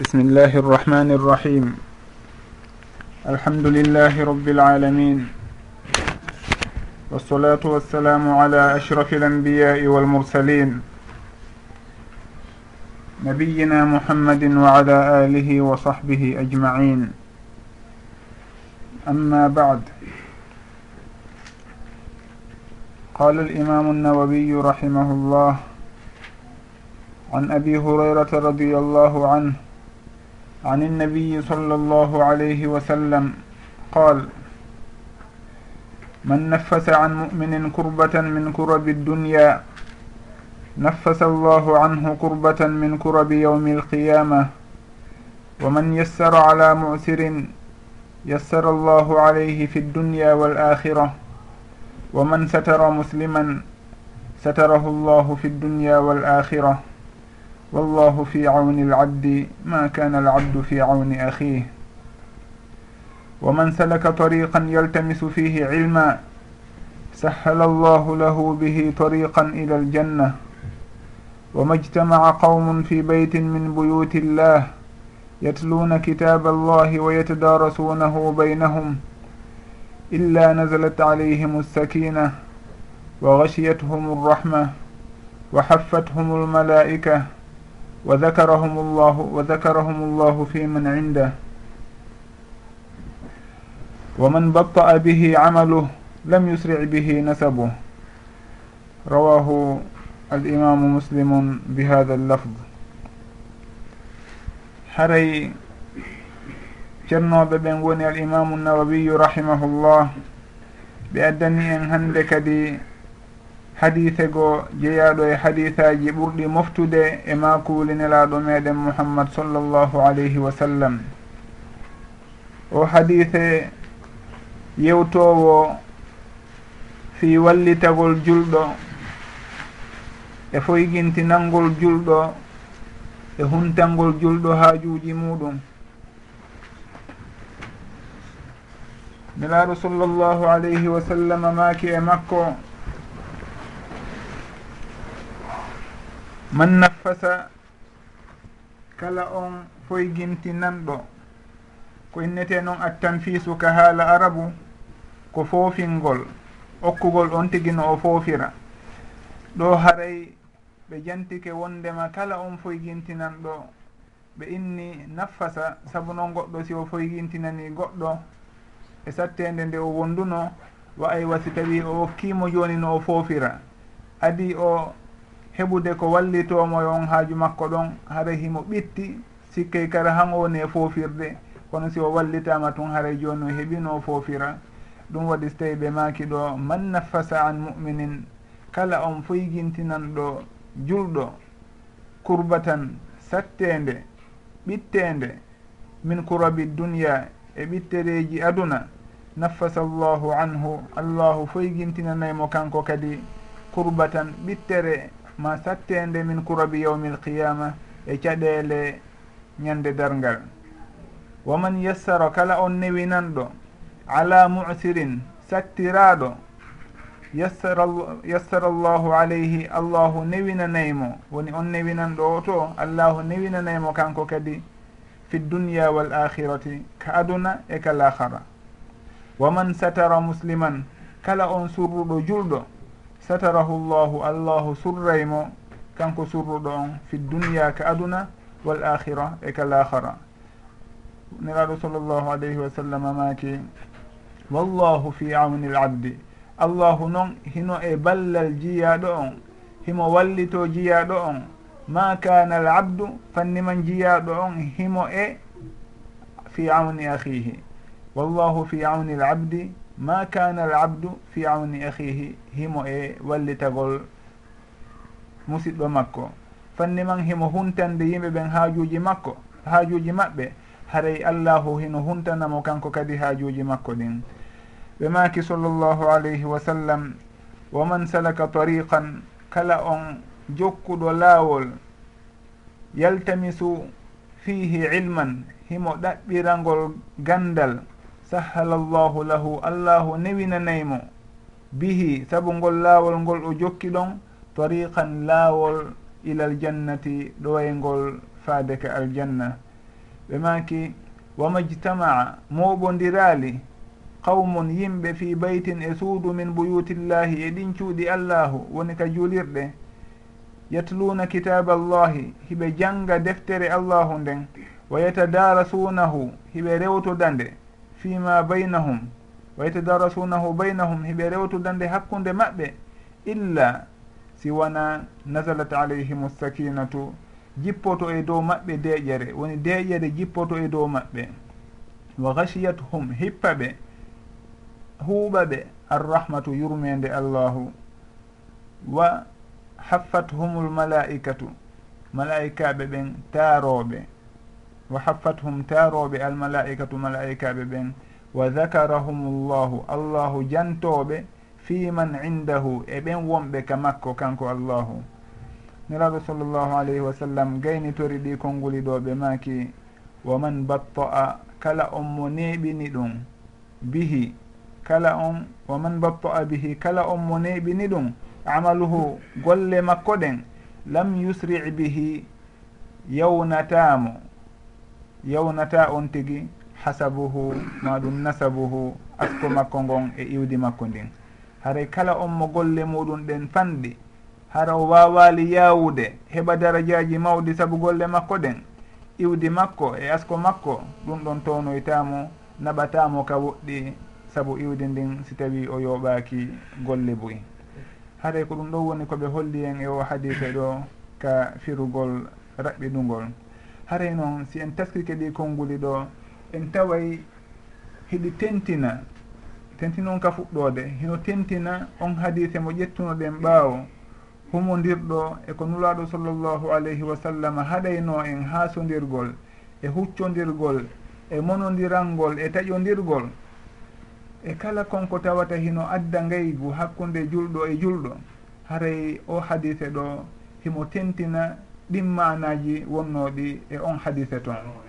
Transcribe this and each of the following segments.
بسم الله الرحمن الرحيم الحمد لله رب العالمين والصلاة والسلام على أشرف الأنبياء والمرسلين نبينا محمد وعلى آله وصحبه أجمعين أما بعد قال الإمام النووي رحمه الله عن أبي هريرة رضي الله عنه عن النبي صلى الله عليه وسلم قال من نفس عن مؤمن كربة من كرب الدنيا نفس الله عنه كربة من كرب يوم القيامة. ومن يسر على معسر يسر الله عليه في الدنيا والآخرة. ومن ستر مسلما ستره الله في الدنيا والآخرة. والله في عون العبد ما كان العبد في عون أخيه ومن سلك طريقا يلتمس فيه علما سهل الله له به طريقا إلى الجنة وما اجتمع قوم في بيت من بيوت الله يتلون كتاب الله ويتدارسونه بينهم إلا نزلت عليهم السكينة وغشيتهم الرحمة وحفتهم الملائكة وذكرهم الله وذكرهم الله في من عنده ومن بطأ به عمله لم يسرع به نسبه رواه الإمام مسلم بهذا اللفظ haray ceernoɓe ɓen woni al imamu nawawiyu rahimahullah ɓe addani en hande kadi hadise goo jeeyaɗo e hadisaji ɓurɗi moftude e makuli nelaɗo meɗen mouhammad sallllahu alayhi wa sallam. O hadise yewtowo fi wallitagol julɗo e foygintinangol julɗo e huntangol julɗo haajuuji muɗum. Nelaɗo sallllahu alayhi wa sallam maaki e makko man naffasa kala on foyginti nanɗo ko innete noon attanfisu ka haala arabu ko foofingol. Okkugol on tigi no o foofira. Ɗo haray ɓe jantike wondema kala on foygintinanɗo. Ɓe inni naffasa saabu noon goɗɗo si o foygintinani goɗɗo e sattede nde o wonduno wa ay wasi tawi o hokkimo joni no o foofira. Adi o heɓude ko wallitomo on haaju makko ɗon hara himo ɓitti sikkey kara han o e fofirde. Kono si o wallitama tun haray joni o heɓino fofira. Ɗum waɗi so tawi ɓe maaki ɗo man naffasa an muminin kala on foygintinanɗo julɗo kurbatan sattende ɓittende min kurabi duniya e ɓittereji aduna. Naffasa llahu anhu allahu foygintinanaymo kanko kadi kurbatan ɓittere ma sattende min kurabi yawmil qiyama e caɗele ñande dargal waman yassara kala on newinanɗo ala musirin sattiraɗo yassara yassara allahu alayhi allahu newinanaymo. Woni on newinanɗo o to allahu newinanaymo kanko kadi fi dunia wal akhirati ka aduna e ka lahara waman satara musliman kala on surruɗo julɗo satarahu llahu allahu surray mo kanko surruɗo on fi dunia ka aduna wal akhira e ka lahara neraɗo sallllahu alayhi wa sallam maki wallahu fi awni l abdi. Allahu noon hino e ballal jiyaɗo on himo wallito jiyaɗo on. Ma kana al abdu fanniman jiyaɗo on himo e fi awni ahihi wallahu fi awni l abdi ma kana al abdu fi awni ahihi himo e wallitagol musidɗo makko. Fanni man himo huntande yimɓe ɓen haajuji makko haajuji maɓɓe. Haray allahu hino huntanamo kanko kadi haajuji makko ɗin. Ɓe maaki sallllahu alayhi wa sallam wa man salaka tariqan kala on jokkuɗo laawol yaltamisu fihi ilman himo ɗaɓɓirangol gandal. Sahala llahu lahu allahu newinanaymo. bihi sabu ngol laawol ngol o jokki ɗon tariqan laawol ilal jannati ɗowaygol faadeke aljanna. Ɓe maki wamajtama'a moɓodiraali qawmun yimɓe fi baytin e suudu min buyutillahi e ɗin cuuɗi allahu woni ka juulirɗe. Yatluna kitaba allahi hiɓe janga deftere allahu nden. Wa yatadarasunahu hiɓe rewtoda nde fima baynahum. wa yatadarasunahu baynahum hiɓe rewtudande hakkunde maɓɓe illa siwana nasalat alayhim sakinatu jippoto e dow maɓɓe deƴere woni deƴere jippoto e dow maɓɓe. Wa gashiyathum hippa ɓe huuɓa ɓe arrahmatu yurmede allahu. Wa haffathumul malaikatu malaikaɓe ɓen taaroɓe wa haffathum taaroɓe almalaikatu malaikaɓe ɓen wa dakarahum llahu allahu jantoɓe fiman indahu e ɓen wonɓe ka makko kanko allahu. Nelaɗo sallllahu alayhi wa sallam gaynitori ɗi konnguli ɗo ɓe maki wa man batta'a kala on mo neɓini ɗum bihi kala on wa man batta'a bihi kala on mo neɓini ɗum amaluhu golle makko ɗen lam yusri bihi yawnatamo yawnata on tigi hasabuhu ma ɗum nasabuhu asko makko ngon e iwdi makko ndin haray kala on mo golle muɗum ɗen fanɗi. Hara o wawali yawude heɓa darajaji mawɗi saabu golle makko ɗen iwdi makko e asko makko ɗum ɗon townoytamo naɓatamo ka woɗɗi saabu iwdi ndin si tawi o yoɓaki golle boyi haray ko ɗum ɗo woni koɓe holli en e o hadise ɗo ka firugol raɓɓiɗugol haray noon si en taskike ɗi konnguli ɗo en taway hiɗi tentina tentini on ka fuɗɗode hino tentina on hadise mo ƴettunoɗen ɓaawo humodirɗo e ko nulaaɗo sallllahu alayhi wa sallam haɗayno en haasodirgol e huccodirgol e monodiralngol e taƴodirgol e kala konko tawata hino adda ngaygu hakkunde julɗo e julɗo haray o hadise ɗo himo tentina ɗin manaji wonnoɗi e on hadise toon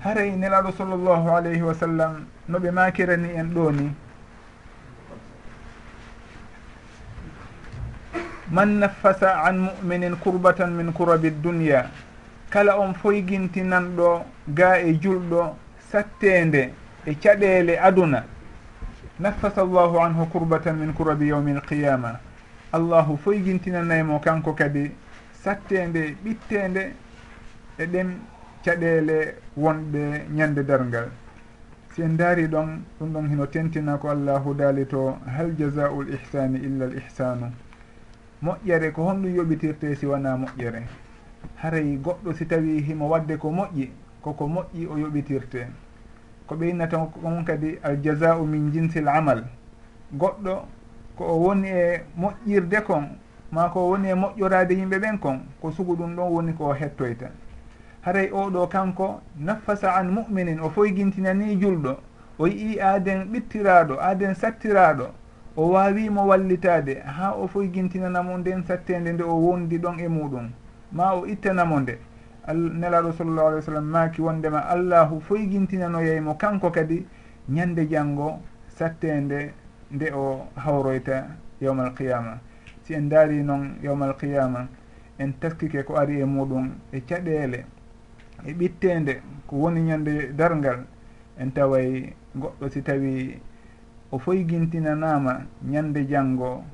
haray nelaɗo sallllahu alayhi wa sallam no ɓe makirani en ɗo ni. Man naffasa an muminin kurbatan min kurabi dunia kala on foygintinanɗo ga e julɗo sattende e caɗele aduna. Naffasa llahu anhu kurbatan min kurabi yawmi alqiyama allahu foygintinanaymo kanko kadi sattende ɓittende e ɗen caɗele wonɓe ñande dargal si en daari ɗon ɗum ɗon hino tentina ko allahu daali to hal jasau l ihsani illa l ihsanu moƴƴere ko honɗum yoɓitirte si wona moƴƴere. Haray goɗɗo si tawi himo wadde ko moƴƴi koko moƴƴi o yoɓitirte ko ɓeynata on kadi aljasau min jinsil amal. Goɗɗo ko o woni e moƴƴirde kon ma ko woni e moƴƴorade yimɓe ɓen kon ko sugu ɗum ɗon woni ko hettoyta. haray oɗo kanko naffasa an muminin o foygintinani julɗo o yii aaden ɓittiraɗo aaden sattiraɗo o wawimo wallitade ha o foygintinanamo nden sattede nde o wondi ɗon e muɗum. Ma o ittanamo nde. Nelaɗo sallllahu alih w sallam maki wondema allahu foygintinanoyeymo kanko kadi ñande janggo sattede nde o hawroyta yawma alqiyama si en daari noon yawma alqiyama en taskike ko ari e muɗum e caɗele e ɓittede ko woni ñande dargal en taway goɗɗo si tawi o foygintinanama ñande janggo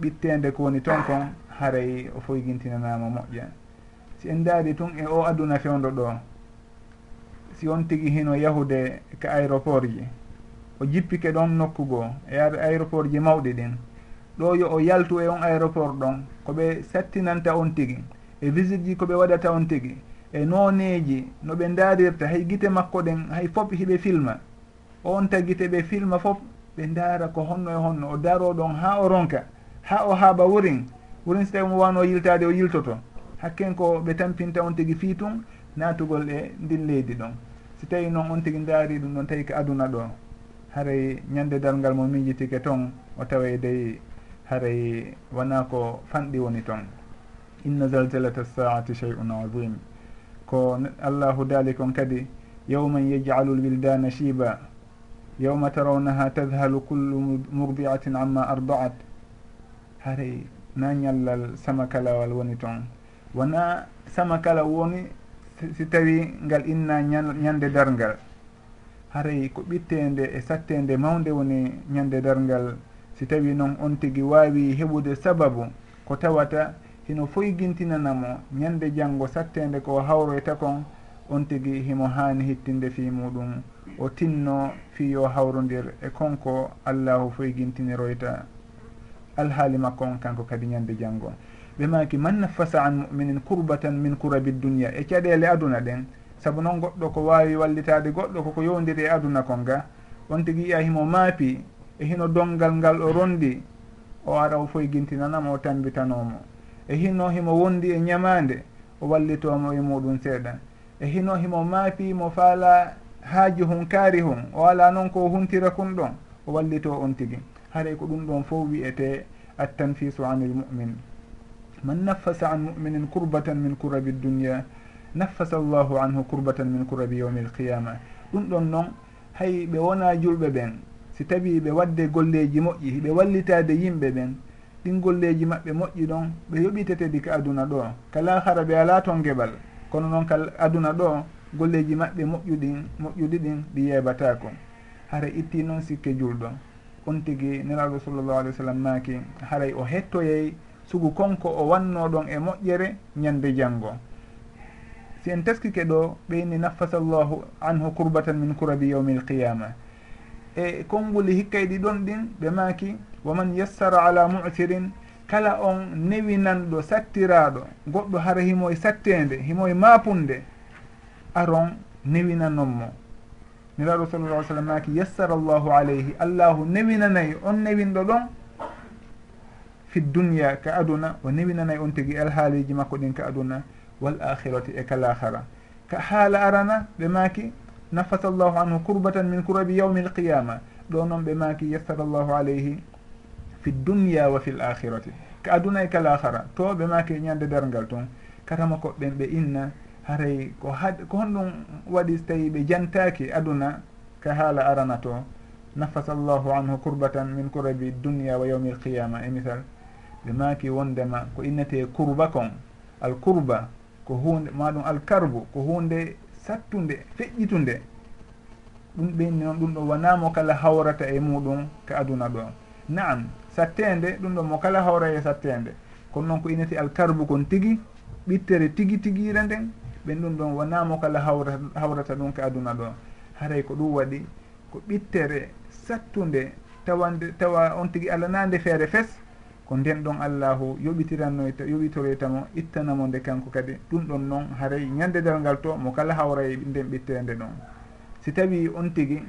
ɓittede ko woni ton kon haray o foygintinanama moƴƴa si en daari tun e o aduna fewdo ɗo si on tigui hino yahude ka aéroport ji o jippike ɗon nokkugo e ar aéroport ji mawɗi ɗin ɗo yo o yaltu e on aéroport ɗon koɓe sattinanta on tigui e visite ji koɓe waɗata on tigui e noneji no ɓe darirta hay guite makko ɗen hay fof hiɓe filma. On tagite ɓe filma fof ɓe ndaara ko honno e honno o daro ɗon ha o ronka ha o haaɓa wurin. Wurin so tawi mo wano yiltade o yiltoto. Hakken ko ɓe tampinta on tigui fii tun natugol e ndin leydi ɗon. So tawi noon on tigui daari ɗum ɗon tawi ko aduna ɗo. Haray ñandedal ngal mo miijitike toon o tawa e dey haray wona ko fanɗi woni toon inna zalzalata saati chey un adim ko allahu daali kon kadi yawman yajcalu lwildana shiba yawma tarawnaha tadhalu kullu murdiatin amma ardaat. Haray na ñallal sama kalawal woni toon. Wona sama kala woni si tawi ngal inna ñande darngal. Haray ko ɓittede e sattede mawde woni ñande darngal si tawi noon on tigui wawi heɓude sababu ko tawata hino foygintinanamo ñande janngo sattende ko hawroyta e kon on tigi himo haani hittinde fi muɗum. O tinno fi yo hawrodir e konko allahu foyguintiniroyta alhaalima kon kanko kadi ñande janngo. Ɓe maki man naffasa an muminin kurbatan min kurabi dunia e caɗele aduna ɗen. Saabu noon goɗɗo ko wawi wallitade goɗɗo koko yowdiri e aduna kon ga on tigui yiya himo maapi e hino dongal ngal o rondi o ara o foyguintinanama o tambitanomo. e hino himo wondi e ñamande o wallitomo e muɗum seeɗa e hino himo maapi mo faala haaji hum kaari hum o ala noon ko huntira kun ɗon o wallito on tigi. Haray ko ɗum ɗon fof wiyete attanfisu anil mumin. Man naffasa an muminin kurbatan min kurabi dunia naffasa llahu anhu kurbatan min kurabi yawmi alqiyama ɗum ɗon noon hay ɓe wona julɓe ɓen si tawi ɓe wadde golleji moƴƴi ɓe wallitade yimɓe ɓen ɗingolleji maɓɓe moƴƴi ɗon ɓe yoɓitetedi ka aduna ɗo. Kala hara ɓe ala ton geɓal kono noon ka aduna ɗo golleji maɓɓe moƴƴuɗin moƴƴuɗi ɗin ɗi yebatako hara itti noon sikke julɗo. On tigui nelaɗo sallllahu alih w sallam maaki haray o hettoyey sugu konko o wanno ɗon e moƴƴere ñande janggo si en teskike ɗo ɓeyni naffasallahu anhu kurbatan min kurabi yawmi l e konnguli hikkay ɗi ɗon ɗin ɓe maaki waman yassara ala mutirin kala on newinanɗo sattiraɗo goɗɗo hara himoye sattede himoye mapunde aron newinanonmo niraɗo sallallah sallam maaki yassara llahu alayhi allahu newinanayi on newinɗo ɗon fi dunia ka aduna o newinanayi on tigui alhaaliji makko ɗin ka aduna wal akhirati e kalahara ka haala arana ɓe maaki nafata llahu anhu kurbatan min kurabi yaumi alqiyama ɗo noon ɓe maaki yassara llahu alayhi fi dunia wa fi l akhirati. Ka aduna e kal ahara to ɓe maaki ñande dargal toon katama koɓɓen ɓe inna haray ko had ko honɗum waɗi so tawi ɓe jantaki aduna ka haala arana to nafasa llahu anhu kurbatan min kurabi dunia wa yaumi alqiyama e misal ɓe maaki wondema ko innete kurba kon. Alkurba ko hunde maɗum alkarbu ko hunde sattunde feƴƴitunde. Ɗum ɓenni noon ɗum ɗo wonamo kala hawrata e muɗum ka aduna ɗo naam sattede ɗum ɗo mo kala hawra e sattede kono noon ko inati alkarbu kon tigui ɓittere tigui tiguire nden ɓen ɗum ɗon wonamo kala hawra hawrata ɗum ka aduna ɗo haray ko ɗum waɗi ko ɓittere sattunde tawande tawa on tigui alanande feere fes ko nden ɗon allahu yoɓitiranno e yoɓitoroytamo ittanamo nde kanko kadi. Ɗum ɗon noon haray ñandedal ngal to mo kala hawray e nden ɓittede ɗon. Si tawi on tigi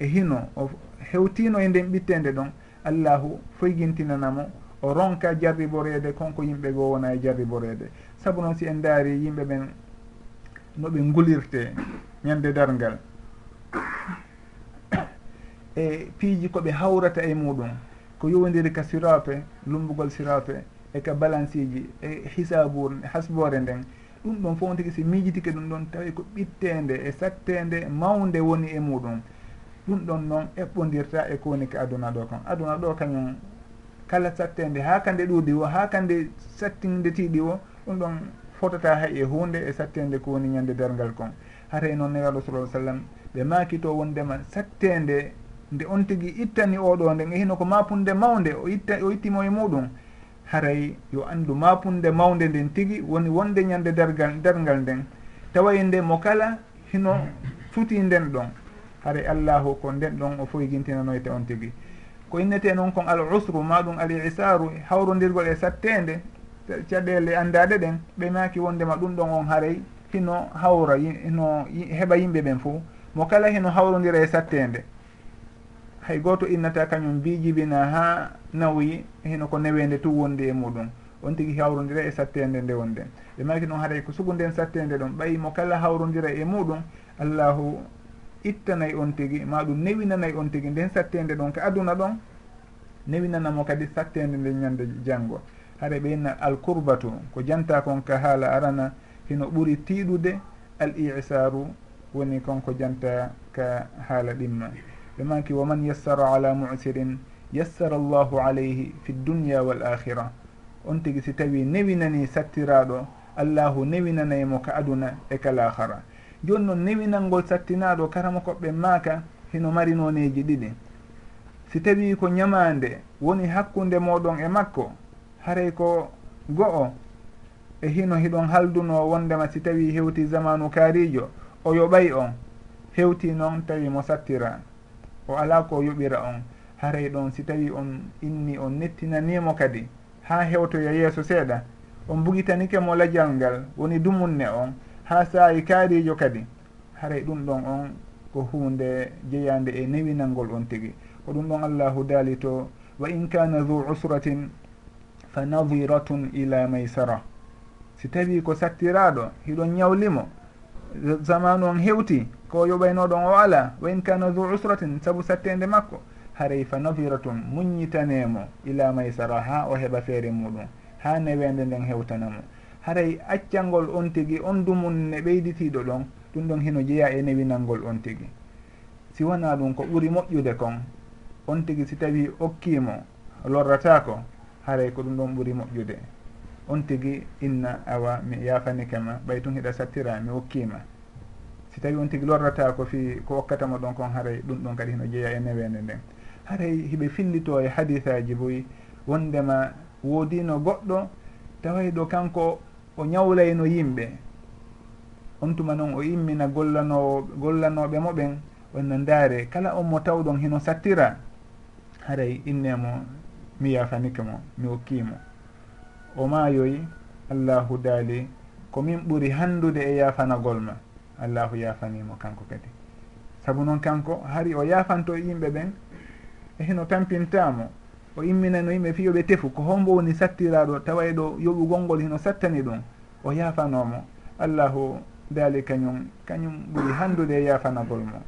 e hino o hewtino e nden ɓittede ɗon allahu foygintinanamo o ronka jarriborede konko yimɓe goo wona e jarriborede. Saabu noon si en daari yimɓe ɓen no ɓe ngulirte ñande darngal e piiji koɓe hawrata e muɗum. ko yowodiri ka sirape lumbugol sirape e ka balance ji e hisabuur e hasbore nden ɗum ɗon fof tigui si miijitike ɗum ɗon tawi ko ɓittende e sattende mawde woni e muɗum. Ɗum ɗon noon eɓɓodirta e kowoni ko aduna ɗo kon aduna ɗo kañum kala sattende ha kande ɗuuɗi o ha kande sattindetiɗi o ɗum ɗon fotata hay e hunde e sattende ko woni ñande dargal kon. Haray noon neraɗo sallah sallam ɓe makito wondema sattende nde on tigi ittani oɗo nde hino ko mapunde mawde o itta o ittimo e muɗum haray yo andu mapunde mawde nden tigi woni wonde ñande dargal dargal nden. Taway nde mo kala hino futi nden ɗon. Haray allahu ko nden ɗon o foygintinanoyte on tigi. Ko innete noon kon al usru maɗum al isaru hawrodirgol e sattede caɗele andade ɗen ɓe maki wondema ɗum ɗon on haray hino hawra hino heɓa yimɓe ɓen fo mo kala hino hawrodira e sattede hay goto innata kañum bijibina ha nawyi hino ko newende tu wondi e muɗum. On tigui hawrodira e sattede nde wonde. Ɓe maki noon haaray ko sugu nden sattede ɗon ɓayi mo kala hawrodira e muɗum allahu ittanayi on tigui maɗum newinanayi on tigui nden sattede ɗon ko aduna ɗon newinanamo kadi sattede nde ñande janggo haɗa ɓe inna alkurbatu ko janta kon ka haala arana hino ɓuuri tiiɗude al isaru woni konko janta ka haala ɗimma ɓe manki waman yassara ala musirin yassara llahu alayhi fi dunia wal akhira. On tigi si tawi newinani sattiraɗo allahu newinanaymo ka aduna e kal ahara joni noon newinalngol sattinaɗo karama koɓɓe maaka hino marinoneji ɗiɗi. Si tawi ko ñamande woni hakkunde moɗon e makko haray ko go'o e hino hiɗon halduno wondema si tawi hewti zamanu kaarijo o yoɓay on. Hewti noon tawi mo sattira. o ala ko yoɓira on. Haray ɗon si tawi on inni on nettinanimo kadi. Ha hewtoya yeeso seeɗa. On bugitanike mo lajal ngal woni dumunne on ha saayi kaarijo kadi. Haray ɗum ɗon on ko hunde jeyande e newinalngol on tigi. Ko ɗum ɗon allahu daali to wa in kana dou usratin fa nadiratun ila maysara. Si tawi ko sattiraɗo hiɗon ñawlimo. Zamanu on hewti ko yoɓaynoɗon o ala wa in kana du usratin saabu sattede makko haray fa nadiratun muññitanemo ila maysara ha o heɓa feere muɗum ha newende nden hewtanamo. Haray accangol on tigi on dumunne ɓeyditiɗo ɗon ɗum ɗon hino jeeya e newinalngol on tigi. Si wona ɗum ko ɓuri moƴƴude kon on tigi si tawi okkimo lorratako haray ko ɗum ɗon ɓuri moƴƴude. On tigi inna awa mi yafanikema ɓay tun hiɗa sattira mi okkima si tawi on tigui lorrata ko fi ko hokkatamo ɗon kon haray ɗum ɗon kadi heno jeeya e newende nden. Haray hiɓe fillito e hadisaji boyi wondema woodino goɗɗo taway ɗo kanko o ñawlayno yimɓe. On tuma noon o immina gollanowo gollanoɓe mo ɓen wonno ndaare. Kala on mo tawɗon hino sattira? Haray innemo mi yafanike mo mi okkimo o maayoyi allahu daali komin ɓuri handude e yafanagol ma. allahu yafanimo kanko kadi. Saabu noon kanko hari o yafanto e yimɓe ɓen e hino tampintamo o imminano yimɓe fi yoɓe tefu ko hombo woni sattiraɗo taway ɗo yoɓugol ngol hino sattani ɗum o yafanomo. Allahu daali kañum kañum ɓuri handude e yafanagol mo.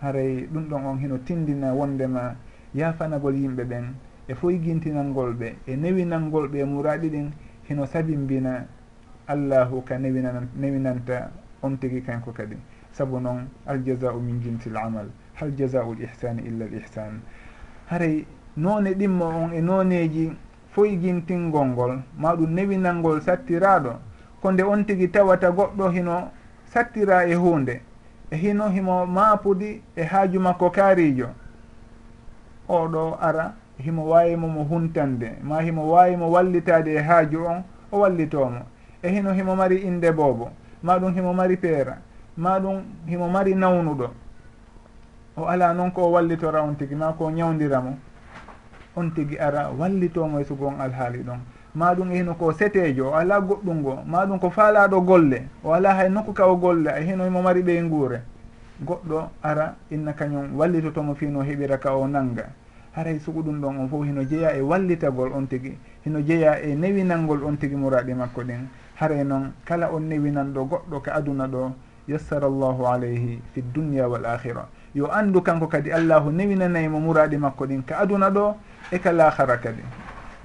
Haray ɗum ɗon on hino tindina wondema yafanagol yimɓe ɓen e foygintinalngol ɓe e newinalngol ɓe muraɗi ɗin hino sabimbina allahu ka newinan newinanta on tigi kanko kadi saabu noon aljasau min jinsi l amal? Hal jasau l ihsani illa l ihsan haray noone ɗimmo on e nooneji foygintingol ngol maɗum newinalngol sattiraɗo ko nde on tigi tawata goɗɗo hino sattira e hunde e hino himo maapudi e haaju makko kaarijo oɗo ara himo wawimo mo huntande ma himo wawimo wallitade e haaju on o wallitomo e hino himo mari inde boobo ma ɗum himo mari peera ma ɗum himo mari nawnuɗo. O ala noon ko wallitora on tigi ma ko ñawdira mo. On tigi ara wallitomo e sugon alhaali ɗon. Ma ɗum e hino ko setejo o ala goɗɗum ngo. Ma ɗum ko faalaɗo golle. O ala hay nokku ka o golle e hino himo mari ɓey nguure. Goɗɗo ara inna kañum wallitotomo fino heɓira ka o nanga haray sugu ɗum ɗon on fof hino jeeya e wallitagol on tigi. Hino jeeya e newinalngol on tigi muraɗi makko ɗin. haray e noon kala on newinanɗo goɗɗo ka aduna ɗo yassara llahu alayhi fi dunia wal akhira yo andu kanko kadi allahu newinanaymo muraɗi makko ɗin ka aduna ɗo e ka lahara kadi.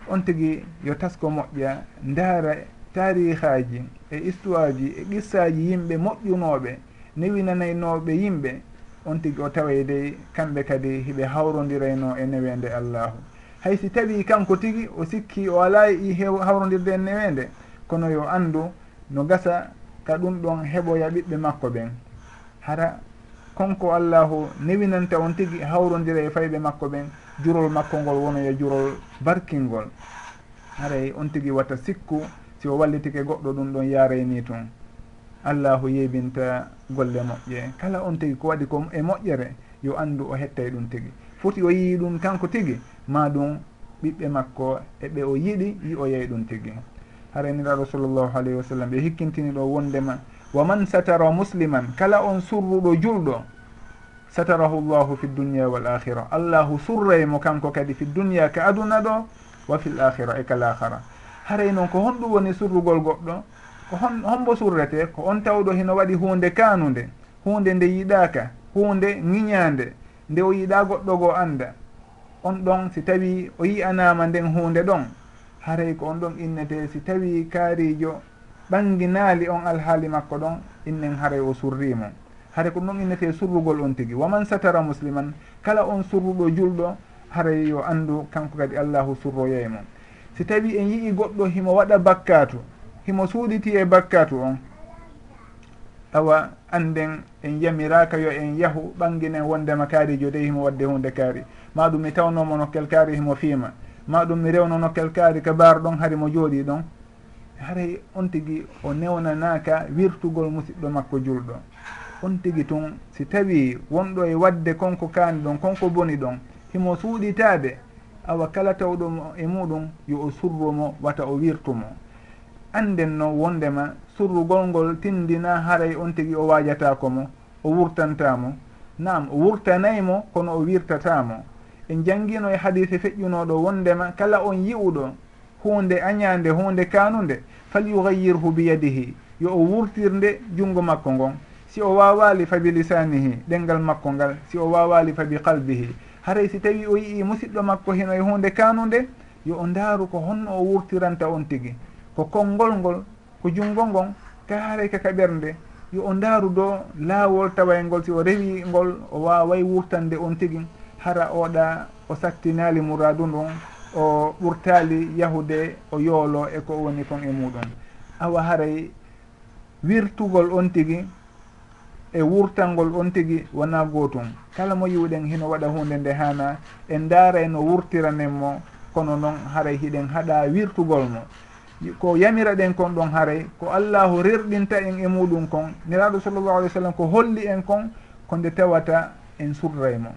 On tigui yo tasko moƴƴa ndaara tarihaji e histoire ji e qissaji yimɓe moƴƴunoɓe newinanaynoɓe yimɓe on tigui o taway dey kamɓe kadi hiɓe hawrodirayno e newende allahu. Hay si tawi kanko tigui o sikki o ala i hawrodirde e newende kono yo anndu no gasa ka ɗum ɗon heɓoya ɓiɓɓe makko ɓen. Hara konko allahu newinanta on tigi hawrodira e fayɓe makko ɓen jurol makko ngol wono e jurol barkingol. Haray on tigi watta sikku si o wallitike goɗɗo ɗum ɗon yarayni tun allahu yeybinta golle moƴƴe. Kala on tigi ko waɗi ko e moƴƴere yo andu o hettay ɗum tigi. Foti o yii ɗum kanko tigi ma ɗum ɓiɓɓe makko e ɓe o yiɗi yi o yeey ɗum tigi. hareniraɗo sallllahu alayhi wa sallam ɓe hikkintini ɗo wondema wa man satara musliman kala on surruɗo julɗo satarahu llahu fi dunia wal akhira allahu surraymo e kanko kadi fi dunia ka aduna ɗo wa fi l akhira e kal akhara haray noon ko honɗum woni surrugol goɗɗo ko hon hombo surrete ko on tawɗo hino waɗi hunde kanude hunde nde yiɗaka hunde ŋiñande nde o yiɗa goɗɗo goo anda on ɗon si tawi o yi'anama nden hunde ɗon. haray ko on ɗon innete si tawi kaarijo ɓanginaali on alhaali makko ɗon innen haray o surrimo haray ko ɗum ɗon innete surrugol on tigi. Waman satara musliman kala on surruɗo julɗo haray yo anndu kanko kadi allahu surroyeymo si tawi en yii goɗɗo himo waɗa bakkatu himo suuɗiti e bakkatu on awa anden en yamiraka yo en yahu ɓanginen wondema kaarijo de himo wadde hunde kaari. Maɗum mi tawnomo nokkel kaari himo fiima. maɗum mi rewnono kelkaari ka bar ɗon hari mo jooɗi ɗon. Haray on tigi o newnanaka wirtugol musidɗo makko julɗo. On tigi tun si tawi wonɗo e wadde konko kaani ɗon konko boni ɗon himo suuɗitaaɓe awa kala tawɗomo e muɗum yo o surrumo wata o wirtumo anden no wondema surrugol ngol tindina haray on tigi o wajatakomo o wurtantamo nam o wurtanaymo kono o wirtatamo en jangino e hadise feƴƴunoɗo wondema kala on yi'uɗo hunde añande hunde kanude falyugayirhu biyadihi yo o wurtirnde junngo makko ngon. Si o wawali fa bi lisanihi ɗengal makko ngal si o wawali fa bi qalbihi. Haray si tawi o yii musidɗo makko hino e hunde kanude yo o ndaaru ko honno o wurtiranta on tigi. Ko konngol ngol ko junngo ngon ka haray ka kaɓernde yo o ndaaru do laawol taway ngol si o rewi ngol o waway wurtande on tigi. hara oɗa o sattinali mouradu ndun o ɓurtali yahude o yoolo e ko woni kon e muɗum. Awa haray wirtugol on tigi e wurtalngol on tigi wona gootum kala mo yiwɗen hino waɗa hunde nde hana en daaray no wurtiranen mo kono noon haray hiɗen haɗa wirtugol mo. Ko yamira ɗen kon ɗon haray ko allahu rirɗinta en e muɗum kon niraɗo sallllahu alih w sallam ko holli en kon ko nde tawata en surray mo.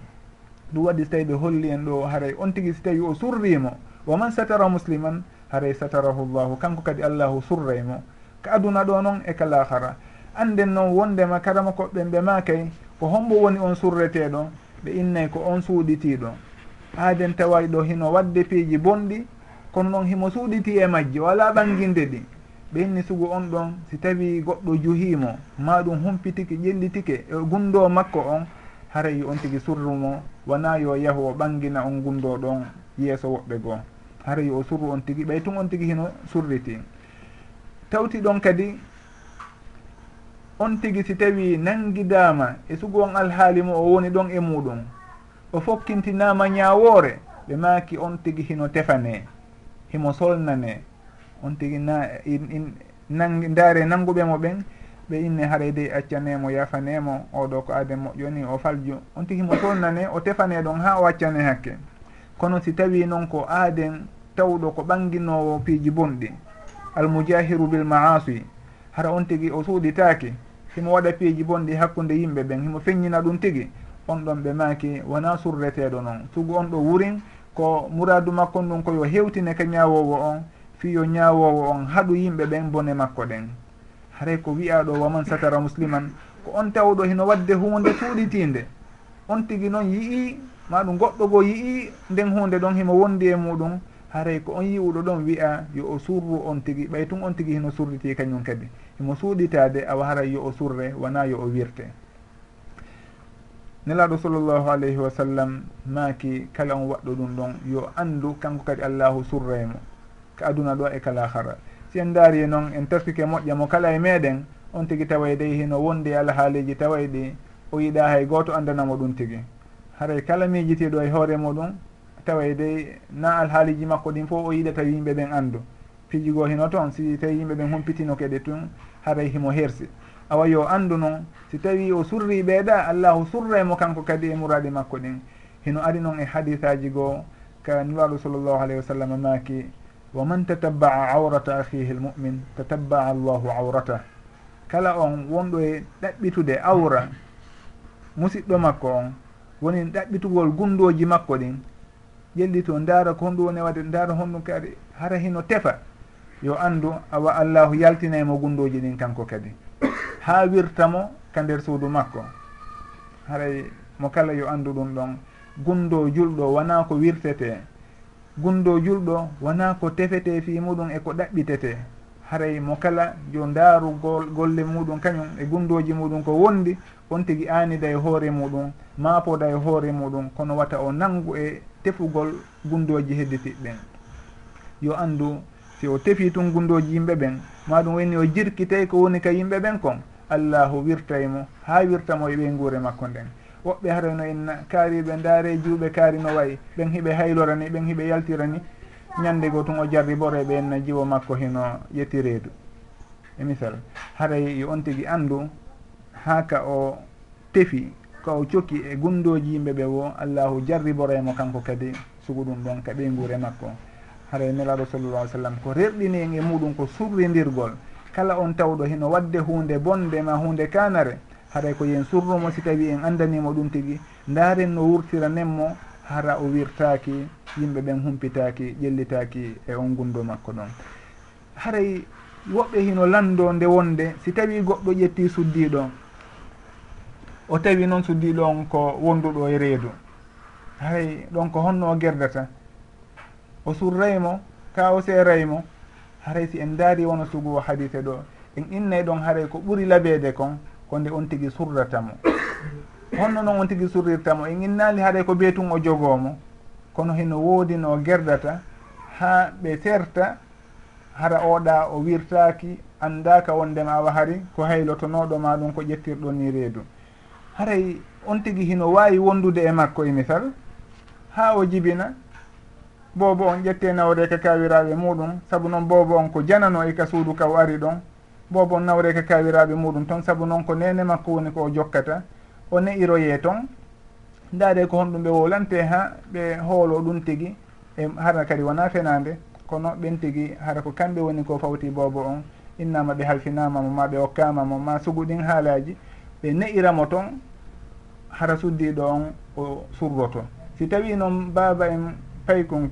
ɗum waɗi so tawi ɓe holli en ɗo haray on tigui so tawi o surrimo. Wa man satara musliman haray satarahu llahu kanko kadi allahu surray mo ka aduna ɗo noon e ka lahara. Anden noon wondema karama koɓɓen ɓe makay ko hombo woni on surreteɗo ɓe innay ko on suuɗitiɗo. Aaden tawayi ɗo hino wadde piiji bonɗi kono noon himo suuɗiti e majje wala ɓanginde ɗi. Ɓe inni sugu on ɗon si tawi goɗɗo juhimo ma ɗum humpitike ƴellitike e gundo makko on haray on tigi surru mo wona yo yahu o ɓangina on gumdo ɗon yeeso woɓɓe goo. Haray o surru on tigi ɓay tun on tigi hino surriti. Tawti ɗon kadi on tigi si tawi nangidama e sugu on alhaali mo o woni ɗon e muɗum. O fokkintinama ñawoore ɓe maaki on tigi hino tefane himo solnane. On tigi na in, in, nang, ndaare nannguɓe mo ɓen ɓe inne haray dey accanemo yafanemo oɗo ko ade moƴƴoni o falju. On tigi mo tolnane o tefane ɗon ha o accane hakke. Kono si tawi noon ko aaden tawɗo ko ɓanginowo piiji bonɗi almujahiru bil maasi. Hara on tigi o suuɗitaki himo waɗa piiji bonɗi hakkude yimɓe ɓen himo feññina ɗum tigi on ɗon ɓe maaki wona surreteɗo noon. Sugu on ɗo wurin ko muradu makko ɗum koyo hewtine ka ñawowo on fiyo ñawowo on haɗu yimɓe ɓen bone makko ɗen. haray ko wiyaɗo waman satara musliman. Ko on tawɗo hino wadde hunde cuuɗitinde on tigui noon yii maɗum goɗɗo goo yii nden hunde ɗon himo wondi e muɗum haray ko on yi'uɗo ɗon wiya yo o surru on tigui ɓay tun on tigui hino surriti kañum kadi. Himo suuɗitade awa haray yo o surre wona yo o wirte. Nelaɗo sallllahu alayhi wa sallam maaki kala on waɗɗo ɗum ɗon yo andu kanko kadi allahu surraymo ka aduna ɗo e kala hara. si en daari noon en taskike moƴƴa mo kala e meɗen on tigi tawa dey hino wondi alhaaliji alhaaleji tawa ɗi o yiɗa hay goto andanamo ɗum tigi. Haray kala miijitiɗo e hoore muɗum tawa dey na alhaaliji makko ɗin fof o yiɗata yimɓe ɓen anndu. Piiji goo hino toon si tawi yimɓe ɓen humpitino keɗe tun haray himo hersi. Awa yo anndu noon si tawi o surri ɓeeɗa allahu surraymo kanko kadi e muraɗe makko ɗin. Hino ari noon e hadisaji goo ka nuraɗo sallllahu alayhi wa sallam maaki wa man tatabba'a awrata akhihi l mumin tatabba'a allahu awratah kala on wonɗo e ɗaɓɓitude awra musidɗo makko on woni ɗaɓɓitugol gundoji makko ɗin ƴelli to ndaara ko honɗum woni wade ndaara honɗum kadi hara hino tefa yo anndu awa allahu yaltinaymo gundoji ɗin kanko kadi ha wirtamo ka nder suudu makko haray mo kala yo anndu ɗum ɗon gundo julɗo wona ko wirtete gundo julɗo wona ko tefete fi muɗum eko ɗaɓɓitete. Haray mo kala yo ndaaru golle muɗum kañum e gundoji muɗum ko wondi on tigi anida e hoore muɗum maapoda e hoore muɗum kono wata o nangu e tefugol gundoji hedditiɓɓen yo andu si o tefi tun gundoji yimɓe ɓen maɗum woni o jirkitay ko woni ka yimɓe ɓen kon allahu wirtay mo ha wirtamo e ɓeyguure makko nden. woɓɓe harayno en kaariɓe ndaare juuɓe kaari no wayi. Ɓen hiɓe haylorani ɓen hiɓe yaltirani. Ñande go tun o jarri boreɓe en jiwo makko hino yettireedu e misal haray yo on tigi anndu haa ka o tefi ko o coki e gundoji yimɓe ɓe wo allahu jarriboremo kanko kadi sugu ɗum ɗon ka ɓeygure makko. Haray nelaɗo sallallah alih sallam ko reɓɗini en e muɗum ko surrindirgol. Kala on tawɗo hino wadde hunde bonde ma hunde kanare haɗay ko yen surrumo si tawi en andanimo ɗum tigui ndaren no wurtira nenmo hara o wirtaki yimɓe ɓen humpitaki ƴellitaki e on gundo makko ɗon. Haray woɓɓe hino lando nde wonde si tawi goɗɗo ƴetti suddiɗo o tawi noon suddiɗo on ko wonduɗo e reedu. Haray ɗon ko honno o gerdata. O surraymo ka o seeraymo haray si en daari wono sugu o hadise ɗo. En innay ɗon haray ko ɓuri labede kon ko nde on tigi surratamo honno noon on tigi surrirtamo en innali haaɗay ko beetun o jogomo kono hino woodi no gerdata ha ɓe serta hara oɗa o wirtaki andaka wondema awa hari ko haylotonoɗo ma ɗum ko ƴettirɗo ni reedu. Haray on tigi hino wawi wondude e makko e misal ha o jibina bobo on ƴette nawre ka kawiraɓe muɗum saabu noon bobo on ko janano e ka suudu ka o ari ɗon bo bon nawreke kawiraɓe muɗum toon saabu noon ko nene makko woni ko o jokkata o ne'iroye toon ndaade ko honɗum ɓe wolante ha ɓe hoolo ɗum tigui e hara kadi wona fenade kono ɓen tigui hara ko kamɓe woni ko fawti bobo on. Innama ɓe halfinamamo ma ɓe hokkamamo ma suguɗin haalaji. Ɓe ne'iramo toon hara suddiɗo on o surroto. Si tawi noon baba en paykon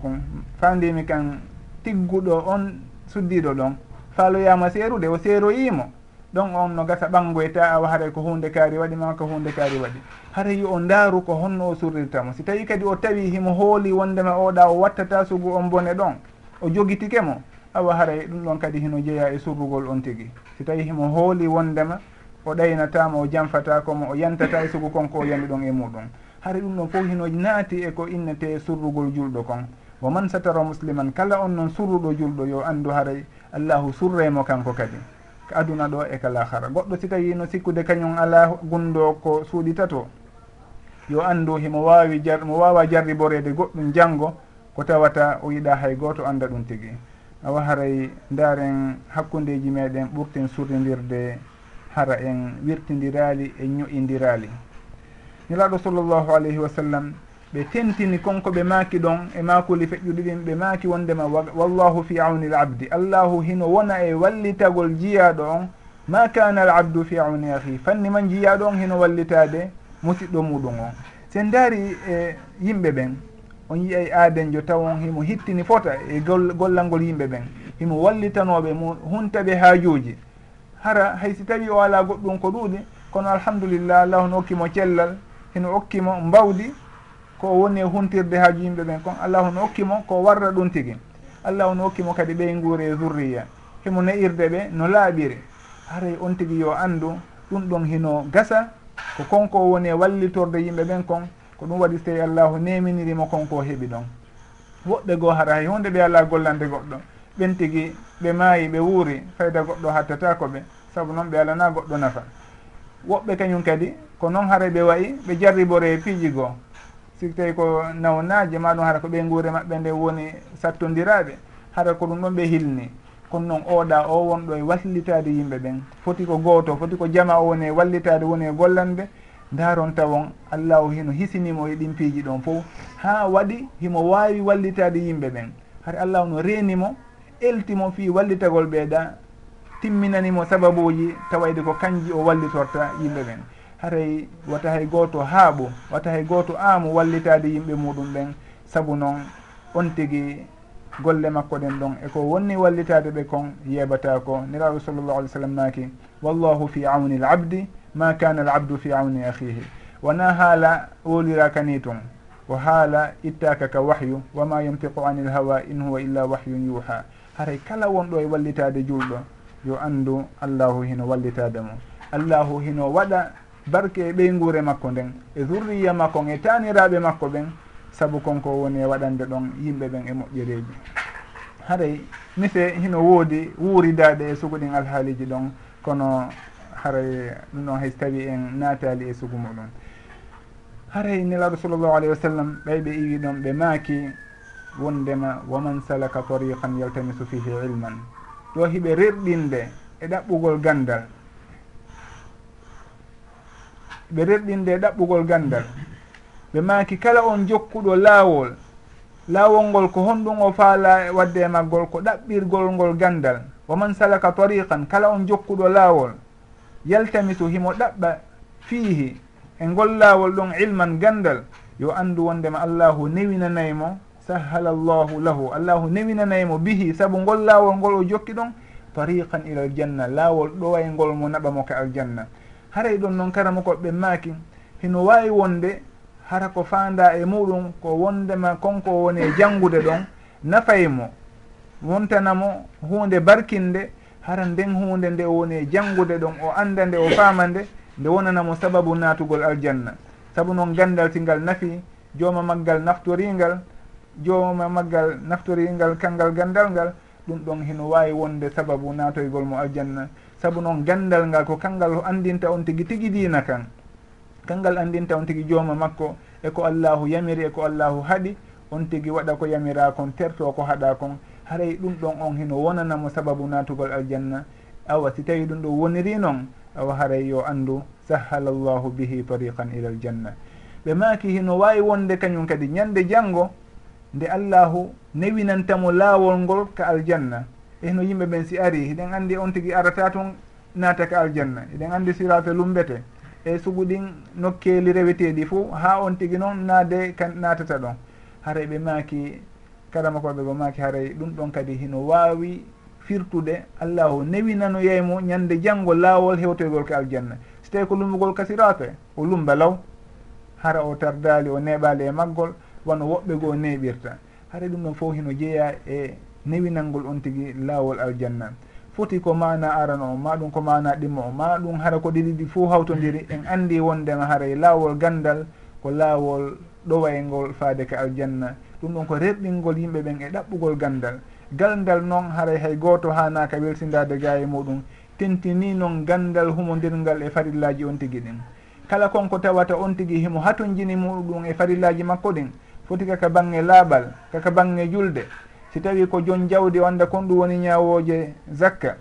fandimi kan tigguɗo on suddiɗo ɗon. faaloyama seerude o seeroyimo ɗon on no gasa ɓanngoye ta awa haray ko hunde kaari waɗi ma ko hunde kaari waɗi. Haray o ndaaru ko honno o surrirtamo si tawi kadi o tawi himo hooli wondema oɗa o wattata sugu on bone ɗon o jogitike mo awa haray ɗum ɗon kadi hino jeeya e surrugol on tigi. Si tawi himo hooli wondema o ɗaynatama o janfatakomo o yantata e sugu konko o yami ɗon e muɗum. Hara ɗum ɗon fof hino naati e ko innete surrugol julɗo kon. Wo man satara musliman kala on noon surruɗo julɗo yo andu haray allahu surremo kanko kadi. Ko aduna ɗo e kala hara goɗɗo tawi no sikkude kañum ala gundo ko suuɗitato yo anndu himo wawi jar mo wawa jarriborede goɗɗum janngo ko tawata o yiɗa hay goto anda ɗum tigi. Awa haray ndaren hakkundeji meɗen ɓurten surridirde hara en wirtidirali e ño'indirali nelaɗo sallllahu alayhi wa sallam ɓe tentini konko ɓe maaki ɗon e maakuli feƴƴuɗi ɗin ɓe maaki wondema wallahu fi auni l abdi. Allahu hino wona e wallitagol jiyaɗo on. Ma kana al abdu fi auni ahi fanni man jiyaɗo on hino wallitade musiɗɗo muɗum on. Sen daari e yimɓe ɓen on yiyay aadenjo taw on himo hittini fota e gollal ngol yimɓe ɓen himo wallitanoɓe mo huntaɓe haajuji hara hay si tawi o ala goɗɗum ko ɗuuɗi kono alhamdulillah allahu no okkimo cellal hino okkimo mbawdi ko woni e huntirde haaju yimɓe ɓen kon allah hono hokkimo ko warra ɗum tigi. Allah hono hokkimo kadi ɓey nguuri e zurriya. Himo ne'irde ɓe no laaɓiri haray on tigi yo anndu ɗum ɗon hino gasa ko konko woni e wallitorde yimɓe ɓen kon ko ɗum waɗi so tawi allahu neminirimo konko heɓi ɗon. Woɓɓe goo hara hay hunde ɓe ala gollande goɗɗo. Ɓen tigi ɓe maayi ɓe wuuri fayda goɗɗo hattata ko ɓe saabu noon ɓe alana goɗɗo nafa. Woɓɓe kañum kadi ko noon hara ɓe wayi ɓe jarribore e piiji goo. si tawi ko nawnaji ma ɗum hara ko ɓe guure maɓɓe nde woni sattodiraɓe hara ko ɗum ɗon ɓe hilni. Kono noon oɗa o wonɗo e wallitade yimɓe ɓen. Foti ko gooto foti ko jama o woni e wallitade woni e gollanɓe. Daron tawon allahu hino hisinimo e ɗin piiji ɗon fof. Ha waɗi himo wawi wallitade yimɓe ɓen. Hara allahu no renimo eltimo fi wallitagol ɓeeɗa timminanimo sababuji tawayde ko kanji o wallitorta yimɓe ɓen. haray wata hay gooto haaɓo wata hay gooto aamu wallitaade yimɓe muɗum ɓen. Sabu noon on tigi golle makko ɗen ɗon. Eko wonni wallitade ɓe kon yeɓata ko niraɗo sallllahu alih w sallam naaki wallahu fi auni l abdi ma kana l abdu fi auni ahihi wona haala woliraka ni toon ko haala ittaka ka wahyu wama yamtiqu ani l hawa in huwa illa wahyun yuha haray kala wonɗo e wallitade julɗo yo andu allahu hino wallitade mo. Allahu hino waɗa barke e ɓeyngure makko nden e zurriya makko e taniraɓe makko ɓen saabu konko woni e waɗande ɗon yimɓe ɓen e moƴƴereji haray mise hino woodi wuuridaɗe e suguɗin alhaaliji ɗon kono haray ɗum ɗon hayso tawi en naatali e sugu muɗum. Haray nelaɗo sallllahu alayhi wa sallam ɓay ɓe iwi ɗon ɓe maaki wondema waman salaka tariqan yaltamisu fihi ilman? Ɗo hiɓe rerɗinde e ɗaɓɓugol gandal. ɓe rerɗinde ɗaɓɓugol gandal. Ɓe maki kala on jokkuɗo laawol. Laawol ngol ko honɗum o faala wadde e maggol ko ɗaɓɓirgol ngol gandal. Waman salaka tariqan kala on jokkuɗo laawol. Yaltamisu himo ɗaɓɓa fiihi. E ngol laawol ɗon ilman gandal. Yo anndu wondema allahu newinanaymo sahala llahu lahu. Allahu newinanaymo bihi. Saabu ngol laawol ngol o jokki ɗon tariqan ila aljanna laawol ɗoway ngol mo naɓamo ka aljanna. haray ɗon noon karama koɓe maaki hino wawi wonde hara ko fanda e muɗum ko wondema konko woni e janngude ɗon nafaymo wontanamo hunde barkinde hara nden hunde nde woni e janngude ɗon o anda nde o faama nde nde wonanamo sababu natugol aljanna. Saabu noon gandal tingal nafi jooma maggal naftoringal jooma maggal naftoringal kangal gandal ngal ɗum ɗon hino wawi wonde sababu natoygol mo aljanna. saabu noon gandal ngal ko kangal andinta on tigui tigui dina kan. Kangal andinta on tigui jooma makko eko allahu yamiri eko allahu haaɗi on tigui waɗa ko yamira kon terto ko haɗa kon haray ɗum ɗon on hino wonanamo sababu natugol aljanna. Awa si tawi ɗum ɗo woniri noon awa haray yo andu sahala llahu bihi tariqan ila aljanna. Ɓe maaki hino wawi wonde kañum kadi ñande janggo nde allahu newinantamo laawol ngol ka aljanna. ehno yimɓe ɓen si ari eɗen andi on tigui arata tun naataka aljanna. Eɗen andi sirate lumbete. E sugu ɗin nokkeeli reweteeɗi fuu haa on tigui noon naade ka natata ɗon. Haray ɓe maaki karama koɓe go maaki haray ɗum ɗon kadi hino wawi firtude. Allahu newinanoyeymo ñande janggo laawol hewtoygol ka aljanna. So tawi ko lumbugol ka sirate o lumba law hara o tardali o neɓali e maggol wano woɓɓe goo neɓirta haray ɗum ɗon fof hino jeeya e newinalngol on tigi laawol aljanna. Foti ko mana aran o ma ɗum ko mana ɗimmo o ma ɗum hara ko ɗiɗiɗi fo hawtodiri en andi wondema haray e laawol gandal ko laawol ɗowaygol faade ka aljanna. Ɗum ɗon ko reɓɓingol yimɓe ɓen e ɗaɓɓugol gandal. Gandal noon haray e hay goto hanaka welsidade ga e muɗum. Tentini noon gandal humodirgal e farillaji on tigui ɗin. Kala konko tawata on tigui himo hatojini muɗum e farillaji makko ɗin. Foti kaka bange laaɓal kaka bange julde. si tawi ko jon jawdi wanda kon ɗum woni ñawoje zakka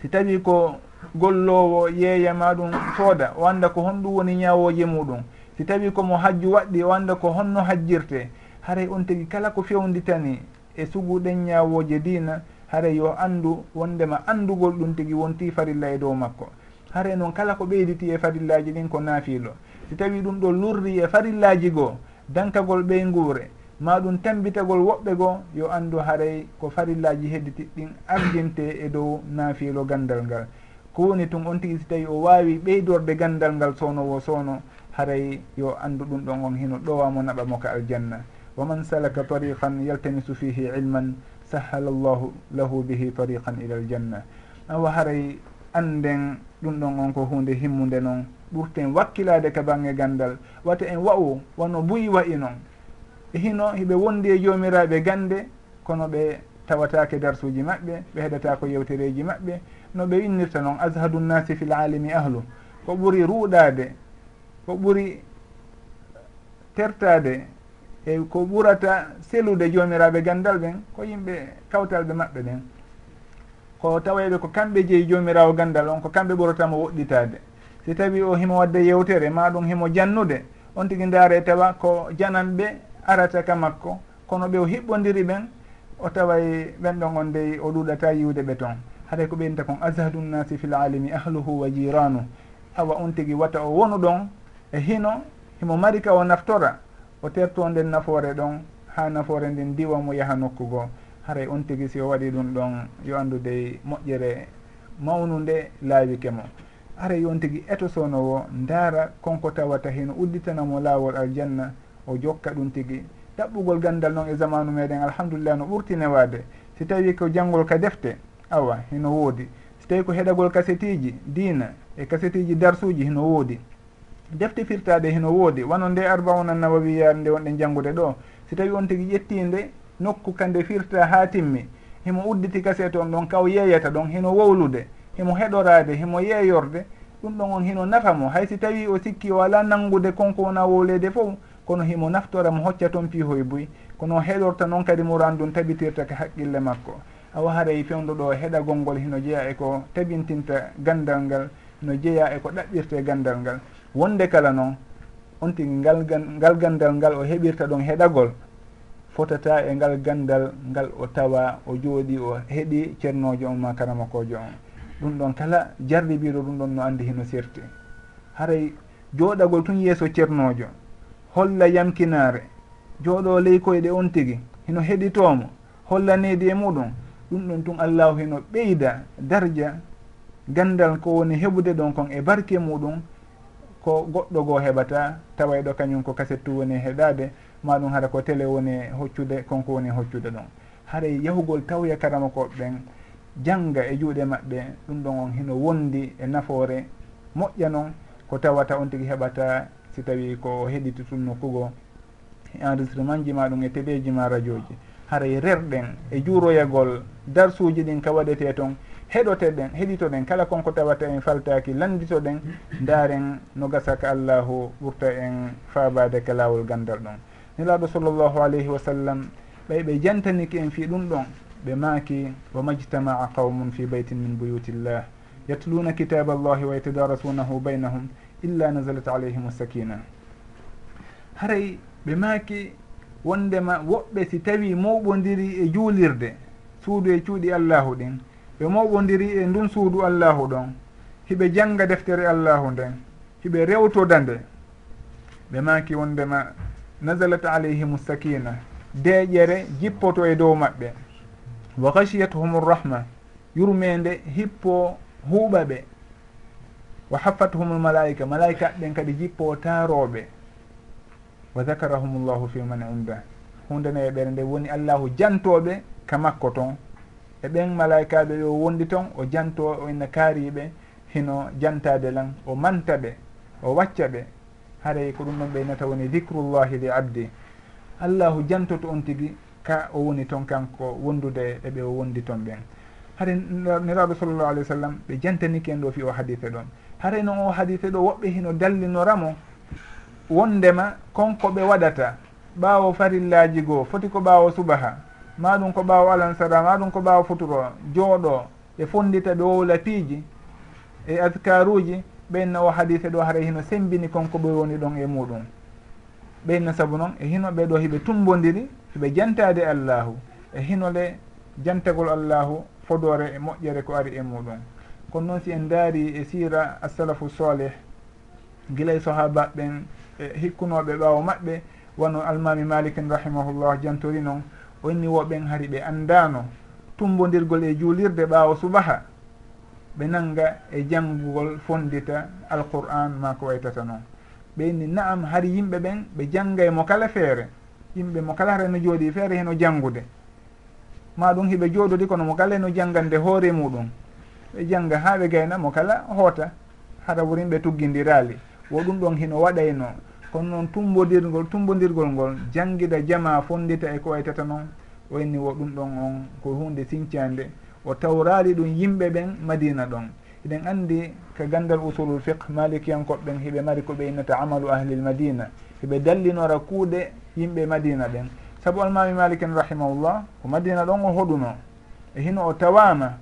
si tawi ko gollowo yeeya maɗum sooda wanda ko honɗum woni ñawoje muɗum. Si tawi komo hajju waɗɗi wanda ko honno hajjirte haray on tigi kala ko fewnditani e suguɗen ñawoje dina haray yo andu wondema andugol ɗum tigi wonti farilla e dow makko. Haray noon kala ko ɓeyditi e farillaji ɗin ko naafilo. Si tawi ɗum ɗo lurri e farillaji goo dankagol ɓey nguure ma ɗum tambitagol woɓɓe goo yo anndu haray ko farillaji hedditiɗɗin ardinte e dow naafilo gandal ngal. Ko woni tun on tigi si tawi o waawi ɓeydorde gandal ngal sownowo sowno haray yo anndu ɗum ɗon on hino ɗowamo naɓamo ka aljanna. Wa man salaka tariqan yaltamisu fihi ilman sahala llahu lahu bihi tariqan ila aljanna. Awa haray anden ɗum ɗon on ko hunde himmude noon ɓurten wakkilade ka bange gandal wata en wa'u wono buyi wayi noon hino hiɓe wondi e jomiraɓe gande kono ɓe tawatake darsuji maɓɓe ɓe heɗata ko yewtereji maɓɓe no ɓe winnirta noon ashadu nnasi fil alimi ahlu. Ko ɓuuri ruuɗade ko ɓuuri tertade e ko ɓurata selude jomiraɓe gandal ɓen ko yimɓe kawtalɓe maɓɓe ɓen ko taweɓe ko kamɓe jeeyi jomirawo gandal on ko kamɓe ɓuratamo woɗɗitade si tawi o himo wadde yewtere ma ɗum himo jannude on tigui ndaare tawa ko jananɓe arata ka makko kono ɓe o hiɓɓodiri ɓen o taway ɓen ɗon on dey o ɗuɗata yiwde ɓe toon. Haɗay ko ɓeynta kon ashadu nnasi fi l alimi ahluhu wa jiranu awa on tigui wata o wonu ɗon e hino himo mari ka o naftora o terto nden nafoore ɗon ha nafoore nden diwamo yaaha yaha nokku goo. Haray on tigui si o waɗi ɗum ɗon yo andu dey moƴƴere mawnude laawike mo. Haray on tigui eto sownowo ndaara konko tawata hino udditanamo laawol aljanna o jokka ɗum tigi. Ɗaɓɓugol gandal noon e zamanu meɗen alhamdulillah no ɓurtine waade si tawi ko janngol ka defte awa hino woodi. Si tawi ko heɗagol kasetiji diina e kasetiji darsuji hino woodi. Defte firtaɗe hino woodi. Wano nde arbauna nawawiyar nde wonɗen janngude ɗo. Si tawi on tigi ƴettinde nokku kande firta ha timmi. Himo udditi kasete on ɗon kaw yeeyata ɗon hino wowlude. Himo heɗorade himo yeeyorde. Ɗum ɗon on hino nafamo haysi tawi o sikki o ala nanngude konko wona wowlede fof kono himo naftora mo hocca toon piihoye buy kono heɗorta noon kadi mo randun tabitirta ka haqqille makko. Awa haray e fewdo ɗo heɗagol ngol hino jeeya e ko tabintinta gandal ngal hino jeeya e ko ɗaɓɓirte gandal ngal. Wonde kala noon on tigi ngal ngal gandal ngal o heɓirta ɗon heɗagol fotata e ngal gandal ngal o tawa o jooɗi o heɗi ceernojo on ma karamakojo on. Ɗum ɗon kala jarlibiɗo ɗum ɗon no andi hino serti. Haray jooɗagol tun yeeso ceernojo holla yamkinare jooɗo ley koyɗe on tigi hino heɗitomo holla needi e muɗum. Ɗum ɗon tun allahu hino ɓeyda darja gandal ko woni heɓude ɗon kon e barke muɗum ko goɗɗo goo heɓata tawayɗo kañum ko kasettu woni heɗade maɗum hara ko télé woni hoccude konko woni hoccude ɗon. Haray yahugol tawya karama koɓɓen jangga e juuɗe maɓɓe ɗum ɗon on hino wondi e nafoore moƴƴa noon ko tawata on tigui heɓata si tawi ko heɗiti ɗum nokkugo e enregistrement ji ma ɗum e téléji ma radio ji haray e rerɗen e juuroyagol darsuji ɗin ka waɗete toon heɗoteɗen heɗitoɗen kala konko tawata en faltaki landitoɗen daren no gasaka allahu ɓurta en fabade ka lawol gandal ɗon. Nelaɗo sallllahu alayhi wa sallam ɓay ɓe jantaniki en fi ɗum ɗon ɓe maaki wa majtama'a qawmun fi baytin min buyutillah yatluna kitaba allahi wa yatadarasunahu baynahum illa nazalat alayhim sakina. Haray ɓe maaki wondema woɓɓe si tawi mawɓodiri e juulirde suudu e cuuɗi allahu ɗin ɓe mawɓodiri e ndun suudu allahu ɗon hiɓe jangga deftere allahu nden hiɓe rewtoda nde ɓe maaki wondema nazalat alayhim sakina deeƴere jippoto e dow maɓɓe. Wa hashiyathum rrahma yurmede hippo huuɓa ɓe. wa haffathumul malaika malaika ɓen kadi jippo taroɓe wa dakarahum llahu fi man inda. Hundene e ɓere nde woni allahu jantoɓe ka makko ton. E ɓen malaikaɓe yo wondi ton o janto o ina kaariɓe hino jantade lan o manta ɓe o wacca ɓe. Haray ko ɗum ɗon ɓeynata woni dicrullahi li abdi. Allahu jantoto on tigui ka o woni ton kanko wondude eɓe o wondi ton ɓen. Haɗa neraɗo sallllahu alih wa sallam ɓe jantaniki en ɗo fi o hadise ɗon. hareno o hadise ɗo woɓɓe hino dallinoramo wondema konko ɓe waɗata ɓaawo farillaji goo foti ko ɓaawo subaha maɗum ko ɓaawo alansara maɗum ko ɓaawo futuro jooɗo ɓe fondita ɓe wowla piiji e askaruji ɓeyno o hadise ɗo haray hino sembini konko ɓe woni ɗon e muɗum. Ɓeyno saabu noon e hino ɓeɗo hiɓe tumbodiri hiɓe jantade allahu e hinole jantagol allahu fodore e moƴƴere ko ari e muɗum. kono noon si en daari e sira assalafu soleh guilay e sahaba ɓen e hikkunoɓe ɓaawo maɓɓe wano almami malikin rahimahullah jantori noon o inni woɓen hari ɓe andano tumbodirgol e juulirde ɓaawo subaha ɓe nanga e janngugol fondita alqur'an ma ko waytata noon. Ɓe inni naam hari yimɓe ɓen ɓe jannga e mo kala feere yimɓe mo kala hareno jooɗi feere heno janngude. Ma ɗum hiɓe jooɗodi kono mo kala heno janngande hoore muɗum. ɓe jangga ha ɓe gayna mo kala hoota hara worinɓe tuggidirali wo ɗum ɗon hino waɗayno kono noon tumbodirgol tumbodirgol ngol jangguida jama fondita e ko waytata noon o inni wo ɗum ɗon on ko hunde sincande o tawrali ɗum yimɓe ɓen madina ɗon. Eɗen andi ko gandal usulul fiqh malikiyankoɓɓen hiɓe mari ko ɓe innata amalu ahlil madina hiɓe dallinora kuuɗe yimɓe madina ɓen saabu almami malik en rahimahullah ko madina ɗon o hoɗuno. E hino o tawama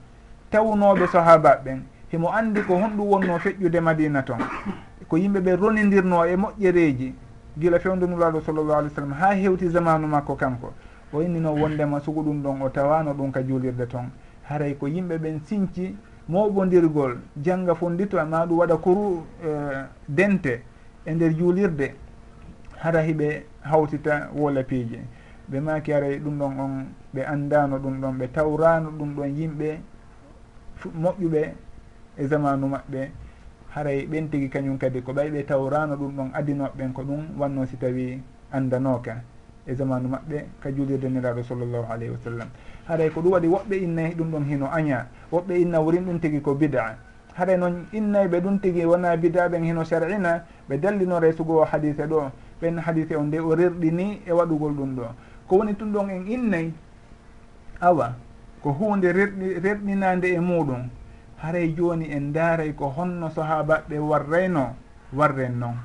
tawnoɓe sahaba ɓen himo andi ko honɗum wonno feƴƴude madina toon ko yimɓe ɓe ronidirno e moƴƴereji gila fewdunulaɗo sallllahu alih w sallam ha hewti zamanu makko kanko. O innino wondema sugu ɗum ɗon o tawano ɗum ka juulirde toon haray ko yimɓe ɓen sinci mawɓodirgol jangga fondito ma ɗum waɗa koru uh, e, dente e nder juulirde. Hara hiɓe hawtita wola piiji ɓe maki aray ɗum ɗon on ɓe andano ɗum ɗon ɓe tawrano ɗum ɗon yimɓe moƴƴuɓe e zamanu maɓɓe. Haray ɓen tigi kañum kadi ko ɓayɓe tawrano ɗum ɗon adinoɓeɓen ko ɗum wanno si tawi andanoka e zamanu maɓɓe ka julirde niraɗo sallllahu alayhi wa sallam. Haray ko ɗum waɗi woɓɓe innayi ɗum ɗon hino aña woɓɓe inna worin ɗum tigi ko bida. Haray noon innayɓe ɗum tigi wona bida ɓen hino sharina ɓe dallinore sugo o hadise ɗo. Ɓen hadise o nde o rerɗini e waɗugol ɗum ɗo. Ko woni tun ɗon en innayi awa ko hunde reɗɗinande e muɗum haray joni en daaray ko honno sahabaɓe warrayno warren noon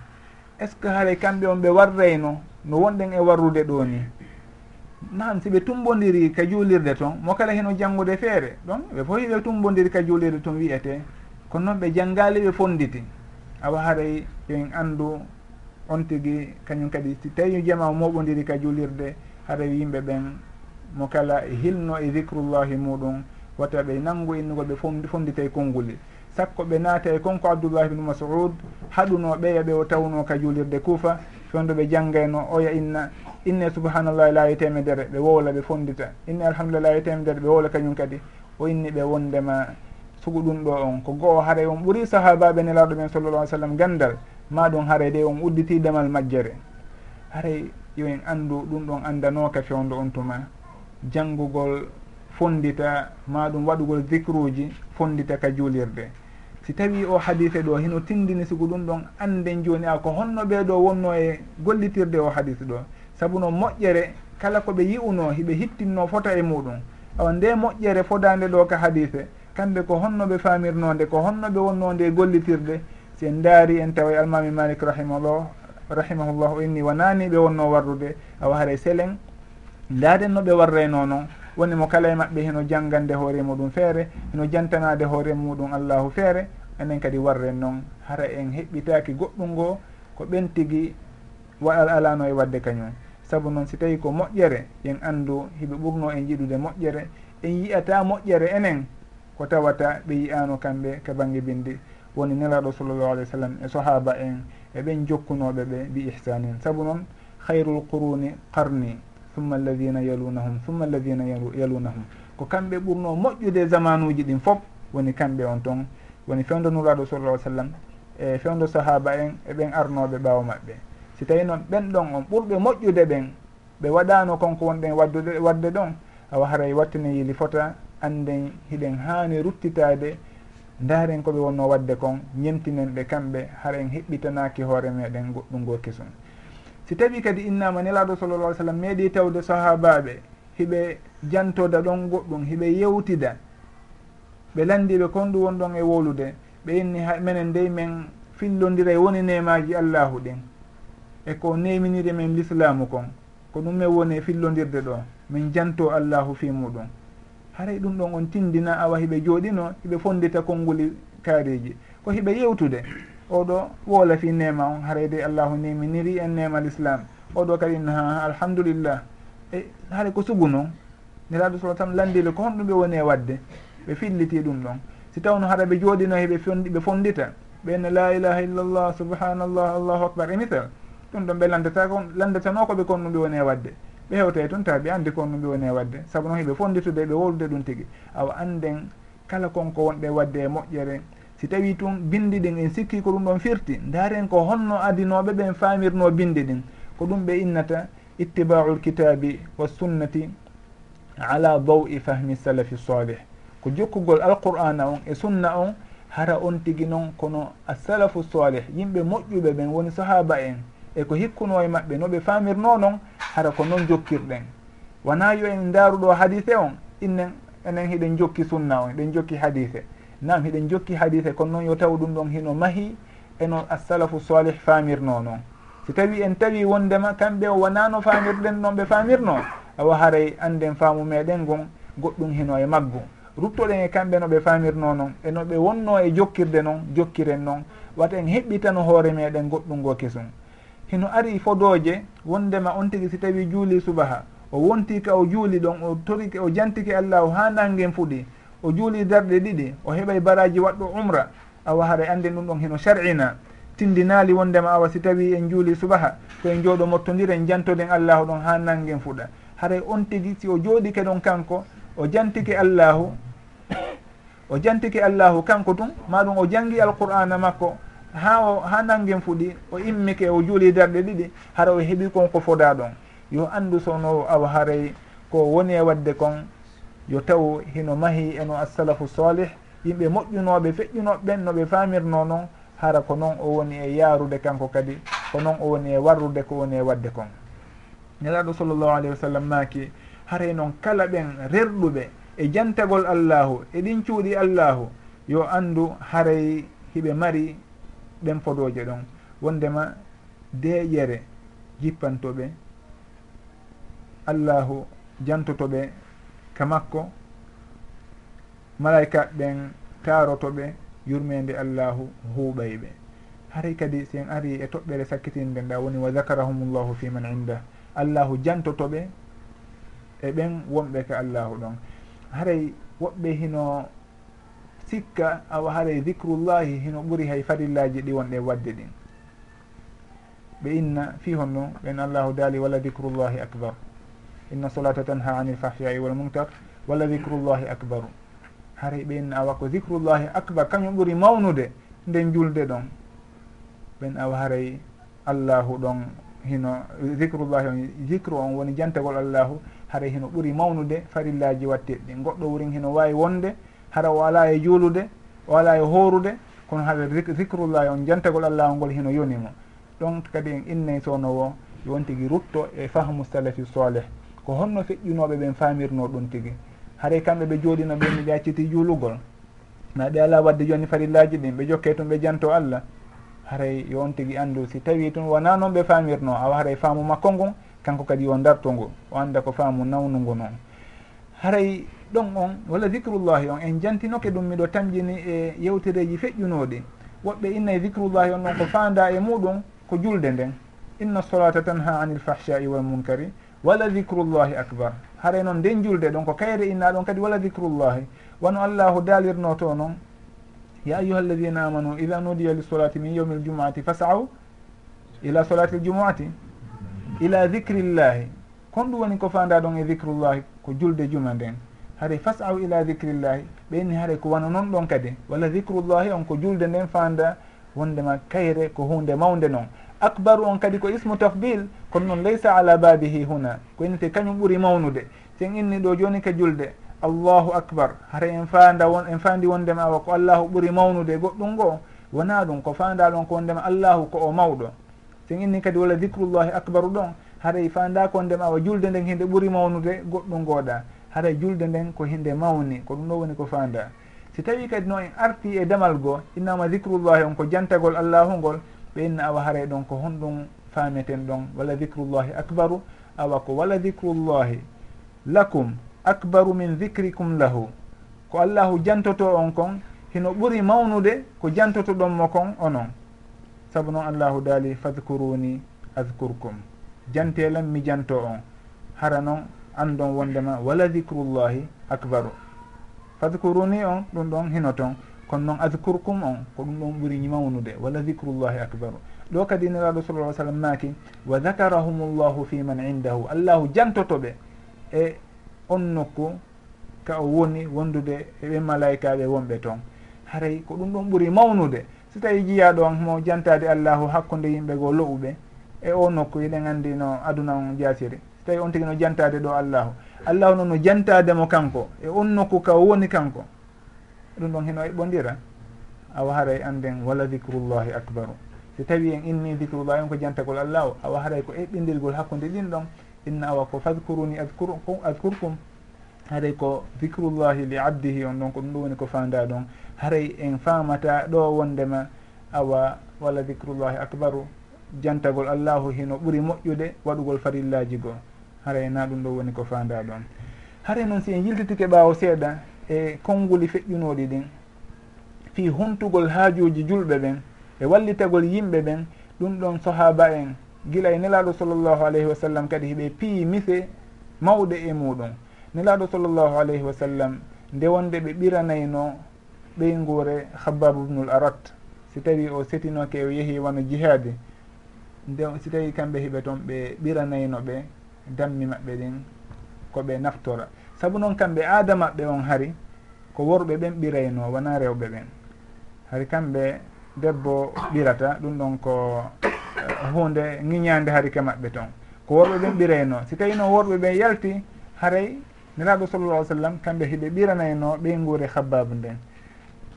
est ce que haray kamɓe on ɓe warrayno? No wonɗen e warrude ɗo ni. Nan si ɓe tumbodiri ka juulirde toon mo kala heno janngude feere? Ɗon ɓe fof ɓe tumbodiri ka juulirde toon wiyete kono noon ɓe janngali ɓe fonditi awa haray yoen anndu on tigi kañum kadi si tawi jama moɓodiri ka juulirde haray yimɓe ɓen mo kala e hilno e dicrullahi muɗum wata ɓe nanngu innugol ɓe fomdita e konnguli sakko ɓe naata e konko abdoullahi bnu masud haɗuno ɓeya ɓe o tawno ka juulirde kuufa fewndo ɓe janngayno oya inna inne subhanallahi laawi temedere ɓe wowla ɓe fondita. Inne alhamdulillah laawi temedere ɓe wowla kañum kadi. O inni ɓe wondema sugu ɗum ɗo on. Ko goho haray on ɓuuri sahabaɓe nelaɗo men sallallah alih sallam gandal ma ɗum haray de on udditidemal majjere. Haray yo en anndu ɗum ɗon anndanoka fewndo on tuma. janngugol fondita ma ɗum waɗugol dicruji fondita ka juulirde. Si tawi o hadise ɗo hino tindini sigo ɗum ɗon anden joni a ko honno ɓeɗo wonno e gollitirde o hadise ɗo. Saabu no moƴƴere kala koɓe yi'uno hiɓe hittinno fota e muɗum. Awa nde moƴƴere fodande ɗo ka hadise kamɓe ko honno ɓe famirnode ko honno ɓe wonnode e gollitirde si en daari en tawa almami malik rahimahullah o inni wonani ɓe wonno warrude awa haara selen ndaaden no ɓe warrayno noon woni mo kala e maɓɓe heno janggande hoore muɗum feere heno jantanade hoore muɗum allahu feere enen kadi warren noon. Hara en heɓɓitaki goɗɗum ngo ko ɓen tigi waɗal alano e wadde kañum. Saabu noon si tawi ko moƴƴere yen andu hiɓe ɓurno en yiɗude moƴƴere. En yiyata moƴƴere enen ko tawata ɓe yiyano kamɓe ka bange bindi woni nelaɗo sallllahu alih w sallam e sahaba en eɓen jokkunoɓe ɓe bi ihsanin saabu noon hayrul quruni qarni summa alladina yalunahum summa alladina yalunahum. Ko kamɓe ɓurno moƴƴude zamanuji ɗin fof woni kamɓe on toon woni fewdo nuraɗo sallah sallam e fewdo sahaba en eɓen arnoɓe ɓawa maɓɓe. Si tawi noon ɓen ɗon on ɓurɓe moƴƴude ɓen ɓe waɗano konko wonɗen waddude wadde ɗon awa haray wattine yili fota anden hiɗen hani ruttitade ndaren koɓe wonno wadde kon ñemtinen ɓe kamɓe haren heɓɓitanaki hoore meɗen goɗɗum go kesum. si tawi kadi innama nelaɗo sallallah alih sallam meeɗi tawde sahabaɓe hiɓe jantoda ɗon goɗɗum hiɓe yewtida ɓe landiɓe kon ɗum won ɗon e wolude ɓe inni ha menen ndey men fillodira e woni nemaji allahu ɗin. E ko neminiri men l'islamu kon ko ɗum min woni e fillodirde ɗo min janto allahu fi muɗum. Haray ɗum ɗon on tindina awa hiɓe jooɗino hiɓe fondita konnguli kaariji. Ko hiɓe yewtude oɗo woola fi nema on harayde allahu neminiri en nema l'islam. Oɗo kadi ha alhamdulillah. E haara ko sugu noon neraɗo sa sallam landiri ko honɗum ɓe woni e wadde ɓe filliti ɗum ɗon. Si tawno haɗa ɓe jooɗino heɓe fondi ɓe fondita ɓenne la ilaha illallah subhanallah allahu akbar e misal ɗum ɗon ɓe landata ko landatano koɓe kon ɗum ɓe woni e wadde. Ɓe hewtay toon tawa ɓe andi kon ɗum ɓe woni e wadde. Saabu noon heɓe fonditude ɓe wolude ɗum tigi. Awa anden kala konko wonɗe e wadde e moƴƴere. si tawi tun bindi ɗin en sikki ko ɗum ɗon firti daren ko honno adinoɓe ɓen famirno bindi ɗin ko ɗum ɓe innata ittiba'ul kitabi wa sunnati ala dawi fahmi salafi salih ko jokkugol alqur'ana on e sunna on hara on tigi noon kono assalafu salih yimɓe moƴƴuɓe ɓen woni sahaba en e ko hikkuno e maɓɓe no ɓe famirno noon hara ko noon jokkirɗen. Wona yo en daruɗo hadise on innen enen hiɗen jokki sunna on eɗen jokki hadise nam hiɗen jokki hadise kono noon yo taw ɗum ɗon hino mahi eno assalafu salih famirno noon si tawi en tawi wondema kamɓe o wonano famirɗen noon ɓe famirno awa haray anden faamu meɗen gon goɗɗum hino e maggu. Ruttoɗen e kamɓe no ɓe famirno noon eno ɓe wonno e jokkirde noon jokkiren noon wata en heɓɓitano hoore meɗen goɗɗum go kesum. Hino ari fodoje wondema on tigui si tawi juuli subaha o wonti ka o juuli ɗon o torike o jantike allahu ha nangen fuɗi o juuli darɗe ɗiɗi o heɓay baraji waɗɗo umra awa haɗay anden ɗum ɗon heno sharina. Tindinali wondema awa si tawi en juuli subaha koye jooɗo mottodiren jantoden allahu ɗon ha nangen fuɗa. Haray on tigui si o jooɗike ɗon kanko o jantike allahu o jantike allahu kanko tun maɗum o jangi alqur'ana makko ha o ha nangen fuɗi o immike o juuli darɗe ɗiɗi hara o heeɓi kon ko foda ɗon. Yo andu sownowo awa haray ko woni e wadde kon yo taw hino mahi eno assalafu salih yimɓe moƴƴunoɓe feƴƴunoɓe ɓen no ɓe famirno noon hara ko noon o woni e yaarude kanko kadi ko noon o woni e warrude ko woni e wadde kon. Nelaɗo sallllahu alayhi wa sallam maaki haray noon kala ɓen rerɗuɓe e jantagol allahu e ɗin cuuɗi allahu yo andu haray hiɓe mari ɗen fodoje ɗon. Wondema deƴere jippantoɓe allahu jantotoɓe ka makko malayika ɓen tarotoɓe yurmede allahu huuɓay ɓe. Haray kadi sen ari e toɓɓere sakkitinde nda woni wa zakarahumullahu fi man inda. Allahu jantotoɓe e ɓen wonɓe ka allahu ɗon. Haray woɓɓe hino sikka awa haray dicrullahi hino ɓuri hay farillaji ɗi wonɗe wadde ɗin. Ɓe inna fi honno ɓen allahu daali wala dicrullahi acbar inna solata tanha ani lfahfiyai wal munkar walla dicrullahi acbaru haray ɓen awa ko dicrullahi acbar kañum ɓuuri mawnude nde julde ɗon. Ɓen awa haray allahu ɗon hino dicrullahi on dicre on woni jantagol allahu. Haray hino ɓuuri mawnude farillaji watteɗɗi. Goɗɗo wurin hino wawi wonde hara o ala e juulude o ala e horude kono haɓe dicrullahi on jantagol allahu ngol hino yonimo. Ɗon kadi en innay sownowo yon tigui rutto e fahmu salafi soleh ko honno feƴƴinoɓe ɓen famirno ɗum tigui haray kamɓe ɓe jooɗino ɓen miɗa acciti juulugol na ɗe ala wadde joni farillaji ɗin ɓe jokke tun ɓe janto allah. Haray yo on tigui andu si tawi tun wona noon ɓe famirno awa haray faamu makko ngon kanko kadi yo dartu ngu o anda ko faamu nawnugu noon haray ɗon on walla dicrullahi on en jantinoke ɗum miɗo tamjini e yewtereji feƴƴunoɗi woɓɓe inna dicrullahi on ɗon ko fanda e muɗum ko julde nden. Inna solata tanha anil fahsai wal wala dicrullahi acbar haare noon nden julde ɗon ko kayre inna ɗon kadi wala dicrullahi wano allahu dalirno to noon ya ayuha alladina amanu ida nudiya lisolati min yawmi ljumuati fasaau ila solati ljumuati ila dicrillahi kon ɗum woni ko fanda ɗon e dicrullahi ko julde juma nden. Haade fasaau ila dicrillahi ɓenni haade ko wano noon ɗon kadi. Walla dicrullahi on ko julde nden fanda wondema kayre ko hunde mawde noon acbaru on kadi ko ismu tafdil kono noon laysa ala babihi huna. Ko innete kañum ɓuuri mawnude. Sen inni ɗo joni ka julde. Allahu acbar hara en fanda won en fandi wondema awa ko allahu ɓuuri mawnude goɗɗum ngo wona ɗum ko fanda ɗon ko wondema allahu ko o mawɗo. Sen inni kadi walla dicrullahi acbaru ɗon. Haray e fanda ko wondema awa julde nden hinde ɓuuri mawnude goɗɗum ngoɗa haray julde nden ko hinde mawni. Ko ɗum ɗo woni ko fanda si tawi kadi no en arti e damal goo innama dicrullahi on ko jantagol allahu ngol ɓe inna awa haray ɗon ko honɗum faameten ɗon walla dicrullahi acbaru awa ko walla dicrullahi lakum acbaru min dicrikum lahu. Ko allahu jantoto on kon hino ɓuri mawnude ko jantoto ɗonmo kon onon. Saabu noon allahu daali fadkuruni adkurkum jantelam mi janto on. Hara noon andon wondema wala dicrullahi acbaru fadkuruni on ɗum ɗon hino ton. kono noon adcourkum on ko ɗum ɗon ɓuuri ñimawnude walla dicrullahi acbaru ɗo kadi neraɗo sallah sallam maaki wa dacarahum llahu fi man indahu allahu jantotoɓe e on nokku ka o woni wondude eɓe malaykaɓe wonɓe toon. Haray ko ɗum ɗon ɓuuri mawnude. So tawi jiyaɗo on mo jantade allahu hakkude yimɓe goo lo'uɓe e o nokku eɗen anndi no aduna on jasiri so tawi on tigi no jantade ɗo allahu. Allahu noon no jantademo kanko e on nokku ka o woni kanko. ɗum ɗon heno e ɓondira awa haray anden wala dicrullahi acbaru si tawi en inni dicrullahi on ko jantagol allah o awa haray ko eɓɓindirgol hakkude ɗin ɗon inna awa ko fadkuruni adkurkum haray ko dicrullahi li abdihi on ɗon ko ɗum ɗo woni ko fanda ɗon. Haray en famata ɗo wondema awa walla dicrullahi acbaru jantagol allahu hino ɓuuri moƴƴude waɗugol farillaji goo. Haray na ɗum ɗo woni ko fanda ɗon. Haray noon si en yiltitike ɓawo seeɗa e konnguli feƴƴunoɗi ɗin. Fi huntugol haajuji julɓe ɓen e wallitagol yimɓe ɓen ɗum ɗon sahaba en. Gila e nelaɗo sallllahu alayhi wa sallam kadi hiɓe pii mise mawɗe e muɗum nelaɗo sallllahu alayhi wa sallam nde wonde ɓe ɓiranayno ɓeyngure hababu bnul arat si tawi o setinoke o yeehi wano jihaade nde si tawi kamɓe hiɓe toon ɓe ɓiranayno ɓe dammi maɓɓe ɗin koɓe naftora. sabu noon kamɓe aada maɓɓe on hari ko worɓe ɓen ɓirayno wona rewɓe ɓen. Hari kamɓe debbo ɓirata ɗum ɗon ko eh, hunde ŋiñande harike maɓɓe toon ko worɓe ɓen ɓirayno si tawi noon worɓe ɓen yalti haray niraɗo sallallah ai sallam kamɓe hiɓe ɓiranayno ɓeyngure habbabu nden.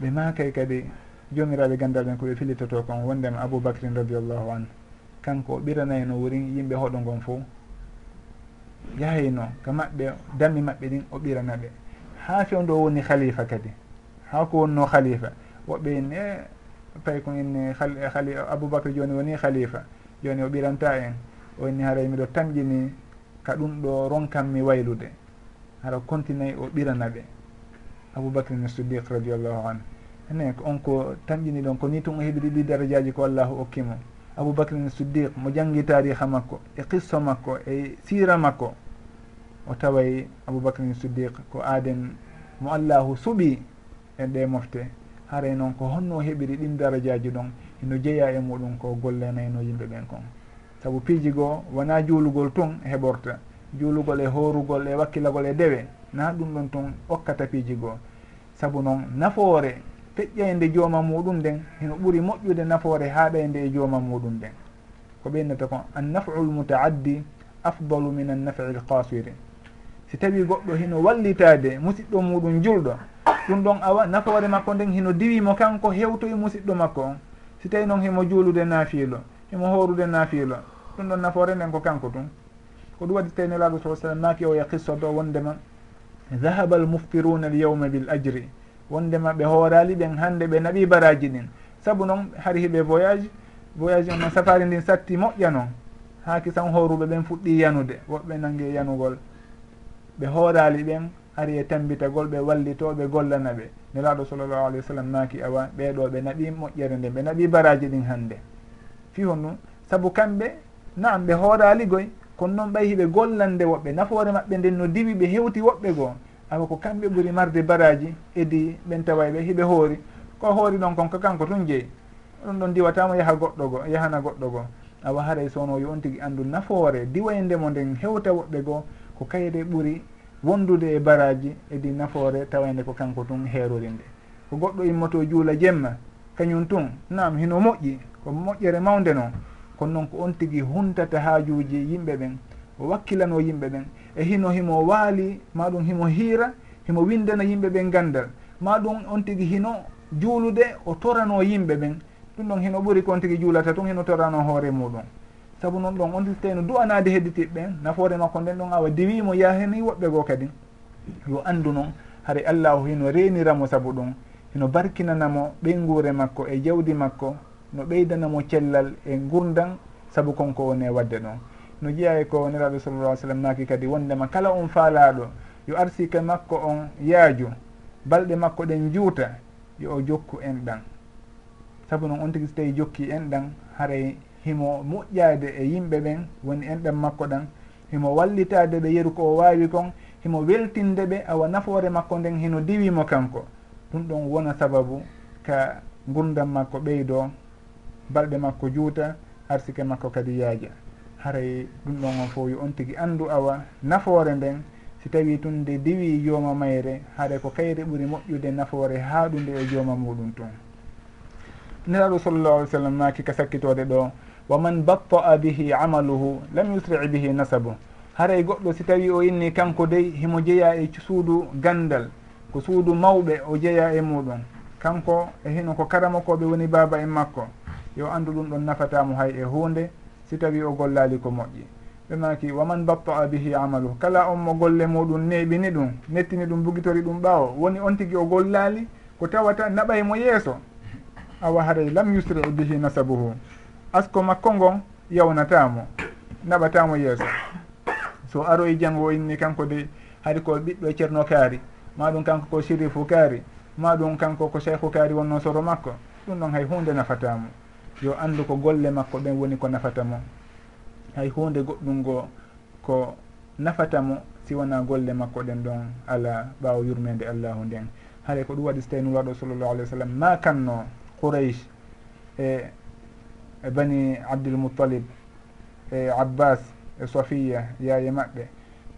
Ɓe makay kadi jomiraɓe gandal ɓen koɓe filitoto kon wondema aboubacrin radiallahu anu kanko o ɓiranayno wurin yimɓe hoɗo ngon fo yahayno ka maɓɓe dammi maɓɓe ɗin o ɓirana ɓe ha fewndo o woni khalifa kadi. Ha ko wonno khalifa. Woɓɓe ine payi ko enne ali aboubacre joni woni khalifa. Joni o ɓiranta en. O inni haray miɗo tamƴini ka ɗum ɗo ronkanmi waylude. Hara continayi o ɓirana ɓe aboubacry ne sidiq radiallahu anu ene on ko tamƴini ɗon ko ni tun o heɓiri ɗi darajaji ko allahu okkimo aboubacrin siddiq mo janggi tariha makko e qisso makko e sira makko. O taway aboubacrin siddiq ko aaden mo allahu suɓi e ɗe mofte. Haray noon ko honno heɓiri ɗin darajaji ɗon eno jeeya e muɗum ko gollenayno yimɓe ɓen kon. Saabu piiji goo wona juulugol tun e heɓorta. Juulugol e horugol e wakkilagol e dewe. Na ɗum ɗon tun okkata piiji goo. Saabu noon nafoore feƴƴayde jooma muɗum nden heno ɓuri moƴƴude nafoore haaɗayde e jooma muɗum nden. Ko ɓeynata kon annafu l mutaaddi afdalu min annafi l qasiri si tawi goɗɗo hino wallitade musiɗɗo muɗum julɗo ɗum ɗon awa nafoore makko nden hino diwimo kanko hewto e musiɗɗo makko. On si tawi noon himo juulude naafiilo himo hoorude naafiilo ɗum ɗon nafoore nden ko kanko tun ko ɗum waɗi tawi nelaago sa sallam naaki o ya qissa to wondema dahaba almuftiruna alyawma bil ajri wondema ɓe hoorali ɓen hande ɓe naɓi baraji ɗin. Saabu noon hari hiɓe voyage voyage onon safari ndin satti moƴƴa noon. Ha kisan horuɓe ɓen fuɗɗi yanude woɓɓe nangue yanugol. Ɓe hoorali ɓen ari e tambitagol ɓe wallitoɓe gollana ɓe. Nelaɗo sallllahu alayhi wa sallam maki awa ɓeɗo ɓe naɓi moƴƴere nde ɓe naɓi baraji ɗin hande fi hon ɗum saabu kamɓe naam ɓe hooraligoy kono noon ɓay hiɓe gollande woɓɓe. Nafoore maɓɓe nden no diwi ɓe hewti woɓɓe goo. awa ko kamɓe ɓuuri marde baraji edi ɓen tawa ɓe hiɓe hoori. Ko hoori ɗon kon ko kanko tun jeeyi ɗum ɗon diwatamo yaha goɗɗo go yahana goɗɗo go. Awa haaray sowno yo on tigui andu nafoore. Diwayndemo nden hewta woɓɓe goo ko kayre ɓuuri wondude e baraji edi nafoore tawande ko kanko tun heerorinde ko goɗɗo immoto juula jemma kañum tun nam hino moƴƴi. Ko moƴƴere mawde noon kono noon ko on tigui huntata haajuji yimɓe ɓen o wakkilano yimɓe ɓen. e hino himo waali maɗum himo hiira himo windana yimɓe ɓen gandal maɗum on tigui hino juulude o torano yimɓe ɓen. Ɗum ɗon hino ɓuuri ko on tigi juulata tun hino torano hoore muɗum. Saabu noon ɗon on tigi tawino du'anade hedditiɓɓen nafoore makko nden ɗon awa diwimo yaheni woɓɓe goo kadi. Yo andu noon hare allahu hino reniramo saabu ɗum hino barkinanamo ɓeyngure makko e jawdi makko no ɓeydanamo cellal e gurdan saabu konko woni e wadde ɗon. no jeeya ko neraɓe sallallah sallam naaki kadi wondema kala on faalaɗo yo arsike makko on yaaju balɗe makko ɗen juuta yo o jokku enɗan. Saabu noon on tigi so tawi jokki enɗan haray himo moƴƴade e yimɓe ɓen woni enɗan makko ɗan himo wallitade ɓe yeru ko o wawi kon himo weltinde ɓe awa nafoore makko nden hino diwimo kanko. Ɗum ɗon wona sababu ka gurdam makko ɓeydo balɗe makko juuta arsike makko kadi yaaja. haray ɗum ɗon on fof yo on tigui andu awa nafoore nden si tawi tun nde diwi jooma mayre haɗa ko kayre ɓuuri moƴƴude nafoore haaɗunde e jooma muɗum tun neraɗo sallllahu alih w sallam maki ka sakkitode ɗo wa man batta'a bihi amaluhu lam yusri bihi nasabu. Haray goɗɗo si tawi o inni kanko dey himo jeeya e suudu gandal ko suudu mawɓe o jeeya e muɗum kanko e hino ko karamakoɓe woni baaba en makko. Yo andu ɗum ɗon nafatamo hay e hunde si tawi o gollali ko moƴƴi. Ɓe maki waman batta'a bihi amalu kala on mo golle muɗum neɓini ɗum nettini ɗum bugitori ɗum ɓaawo. Woni on tigui o gollali ko tawata naɓay mo yeeso. Awa haray lam yusri bihi nasabuhu. Asko makko ngon yawnatamo naɓatamo yeeso. So aroye janggo inni kanko de hari ko ɓiɗɗo ceerno kaari. Maɗum kanko ko sirifu kaari. Maɗum kanko ko cheikhu kaari wonno soro makko. Ɗum ɗon hay hunde nafatamo yo anndu ko golle makko ɓen woni ko nafata mo. Hay hunde goɗɗum ngo ko nafata mo si wona golle makko ɗen ɗon ala ɓaawo yurmede allahu nden. Haɗa ko ɗum waɗi so tawi nulaɗo sallllahu alih w sallam. Ma kanno qouraysh e, e bani abdulmoutalib e abbas e safiya yaye maɓɓe.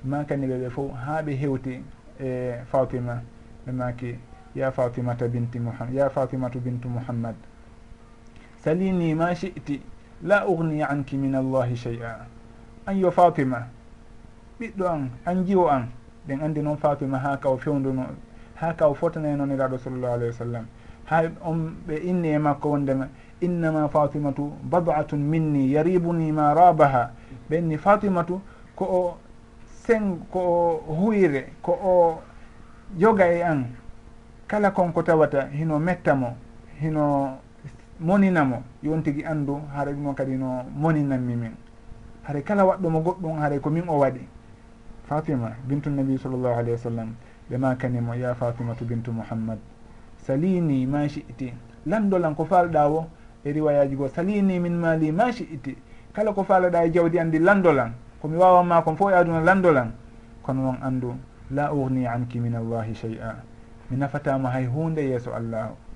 Ma kaniɓe ɓe fof ha ɓe hewti e fatima ɓe maki ya fatimata binti muhammad ya fatimatu bintu mouhammad salini ma shi'ti la ugni anki min allahi chey a an yo fatima ɓiɗɗo an an jiwo an ɗen andi noon fatima ha ka o fewduno ha ka o fotanay noniraɗo sallllahu alayhi wa sallam. Ha on ɓe inni e makko wondema innama fatimatu badatun minni yaribuni ma rabaha. Ɓenni fatimatu ko o sen ko o huyre ko o joga e an kala konko tawata hino metta mo hino moninamo yon tigui andu haara ɗum on kadi no moninanmi min haara kala waɗɗomo goɗɗum haara ko min o waɗi? Fatima bintu nabi sallllahu alayhi wa sallam ɓe makanimo ya fatimatu bintu mouhammad salini ma chiti landolan ko falɗa o e riwayaji goo salini min mali ma chiti kala ko falaɗa e jawdi andi landolan komi wawanma kon fo e aduna landolan kono noon andu la ugni anki min allahi chey a mi nafatama hay hunde yeeso allahu.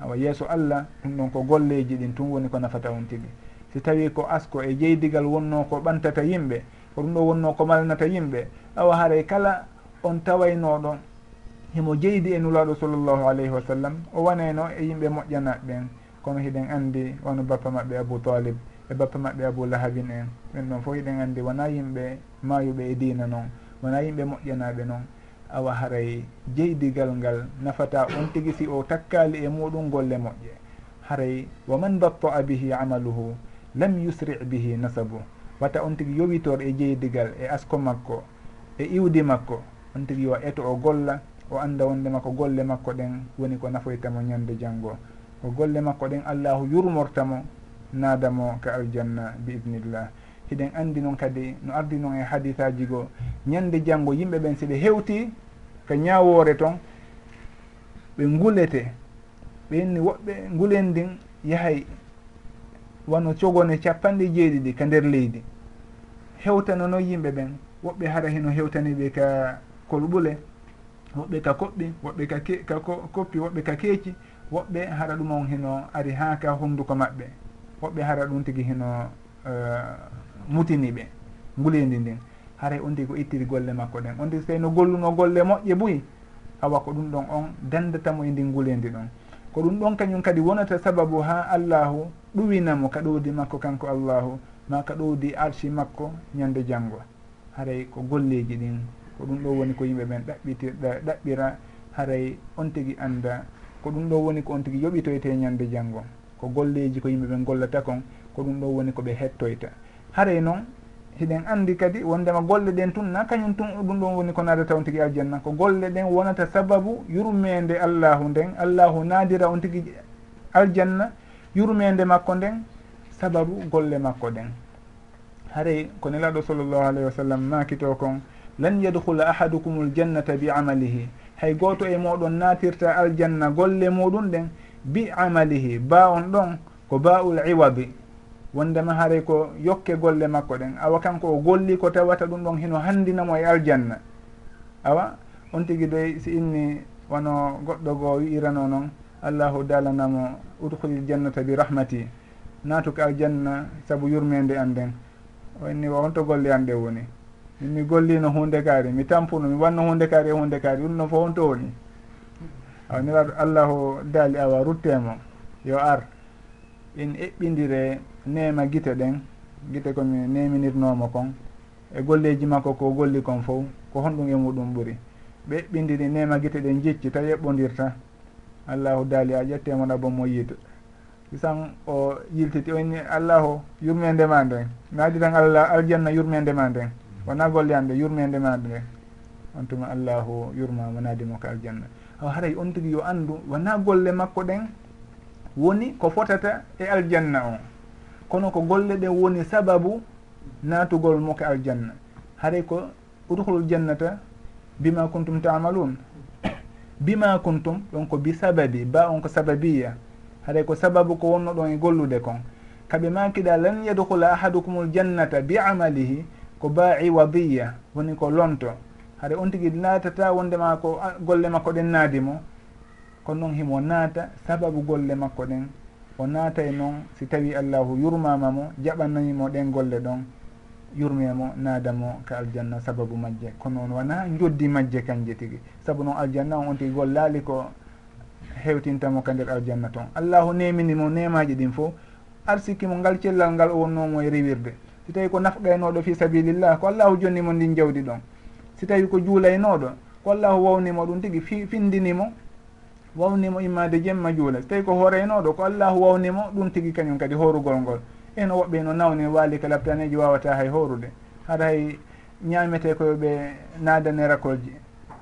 awa yeeso allah ɗum ɗon ko golleji ɗin tun woni ko nafata on tigui si tawi ko asko e jeydigal wonno ko ɓantata yimɓe ko ɗum ɗo wonno ko malnata yimɓe awa haaray kala on tawaynoɗo himo jeydi e nulaɗo sallllahu alayhi wa sallam o wanayno e yimɓe moƴƴanaɓe ɓen kono hiɗen andi wono bappa maɓɓe abou talib e bappa maɓɓe abou lahabin en. Ɓen ɗon fof hiɗen andi wona yimɓe mayuɓe e dina noon wona yimɓe moƴƴanaɓe noon. awa haray jeydigal ngal nafata on tigi si o takkali e muɗum golle moƴƴe. Haray wa man batto'a bihi amaluhu lam yusri bihi nasabu. Wata on tigi yowitor e jeydigal e asko makko e iwdi makko on tigi yo eto o golla o anda wondema ko golle makko ɗen woni ko nafoytamo ñande janngo. Ko golle makko ɗen allahu yurmortamo naadamo ka aljanna bi idnillah hiɗen andi noon kadi no ardi noon e hadisaji goo ñande janngo yimɓe ɓen si ɓe hewti ka ñawore toon ɓe ngulete ɓenni woɓɓe ngulen ndin yahay wano cogone capanɗe jeeɗiɗi ka nder leydi. Hewtana noon yimɓe ɓen woɓɓe hara heno hewtani ɓe ka kolɓule woɓɓe ka koɓɓi woɓɓe ka ka koppi woɓɓe ka keeci woɓɓe hara ɗum on heno ari ha ka honduko maɓɓe. Woɓɓe hara ɗum tigui heno eh, uh, mutini ɓe nguleydi ndin. haray on tigi ko ittiri golle makko ɗen. On tigi so tawi no golluno golle moƴƴe boyi awa ko ɗum ɗon on dandatamo e ndi nguleydi ɗon. Ko ɗum ɗon kañum kadi wonata sababu ha allahu ɗuwinamo ka ɗowdi makko kanko allahu ma ka ɗowdi arshi makko ñande janggo haray ko golleji ɗin ko ɗum ɗo woni ko yimɓe ɓen ɗaɓɓitirɗa ɗaɓɓira haray on tigui anda ko ɗum ɗo woni ko on tigui yoɓitoyte ñande janggo ko golleji ko yimɓe ɓen gollata kon ko ɗum ɗo woni koɓe hettoyta. Haray noon hiɗen andi kadi wondema golle ɗen tun na kañum tun ɗum ɗon woni ko naadata on tigui aljanna. Ko golle ɗen wonata sababu yurmede allahu nden allahu naadira on tigui aljanna yurmede makko nden sababu golle makko ɗen haray ko nelaɗo sallllahu alayhi wa sallam makito kon lan yadhula ahadukum ljannata bi amalihi. Hay goto e moɗon natirta aljanna golle muɗum ɗen bi amalihi ba on ɗon ko ba ul iwadi. wondema haaray ko yokke golle makko ɗen. Awa kanko o golli ko tawata ɗum ɗon hino handinamo e aljanna. Awa on tigui dey si inni wono goɗɗo goo wi'irano noon allahu dalanamo udkhulil jannata bi rahmati. Natuka aljanna saabu yurmede an nden o inni won honto golle an ɗe woni. Mi gollino hunde kaari mi tampuno mi wanno hunde kaari e hunde kaari ɗum ɗon fo honto woni. Awa niraɗo allahu daali awa ruttemo yo ar. in eɓɓidire nema guite ɗen guite komi neminirnomo kon. E golleji makko ko golli kon fof ko honɗum e muɗum ɓuuri ɓe eɓɓidiri nema guite ɗen jecci tawi eɓɓodirta allahu daali a ƴettemo ɗabo mo yiito sisan o yiltiti oni allahu yurme ndema nden naadi tan allah aljanna yurme ndema nden wona golle ande ɗe yurme ndema nden on tuma allahu yurmamo naadimo ko aljanna. Haray on tigui yo andu wona golle makko ɗen woni ko fotata e aljanna o. Kono ko golle ɗe woni sababu natugol mo ko aljanna. Haray ko udhulul jannata bima kuntum tamalun. Bima kuntum ɗon ko bi sababi ba on ko sababiya. Haɗay ko sababu ko wonno ɗon e gollude kon. Kaɓe makiɗa lan yadhula ahadukum ljannata bi amalihi ko ba iwadiya woni ko lonto. Haɗa on tigui natata wondema ko golle makko ɗen naadi mo kono noon himo naata sababu golle makko ɗen. O naatay noon si tawi allahu yurmama mo jaɓananimo ɗen golle ɗon yurmemo naadamo ka aljanna sababu majje. Kono on wona joddi majje kanje tigi. Saabu noon aljanna on on tigi gollali ko hewtintamo ka nder aljanna toon allahu neminimo nemaji ɗin fof arsikimo ngal cellal ngal o wonnomo e rewirde si tawi ko nafɗaynoɗo fi sabilillah ko allahu jonnimo ndin jawdi ɗon. Si tawi ko juulaynoɗo ko allahu wawnimo ɗum tigi fi findinimo wawnimo immade jemma juula so tawi ko hooreynoɗo ko allahu wawnimo ɗum tigui kañum kadi horugol ngol. Eno woɓɓe no nawni waali ka laptaneji wawata hay horude. Haɗa hay ñamete koyoɓe naadane rakolji.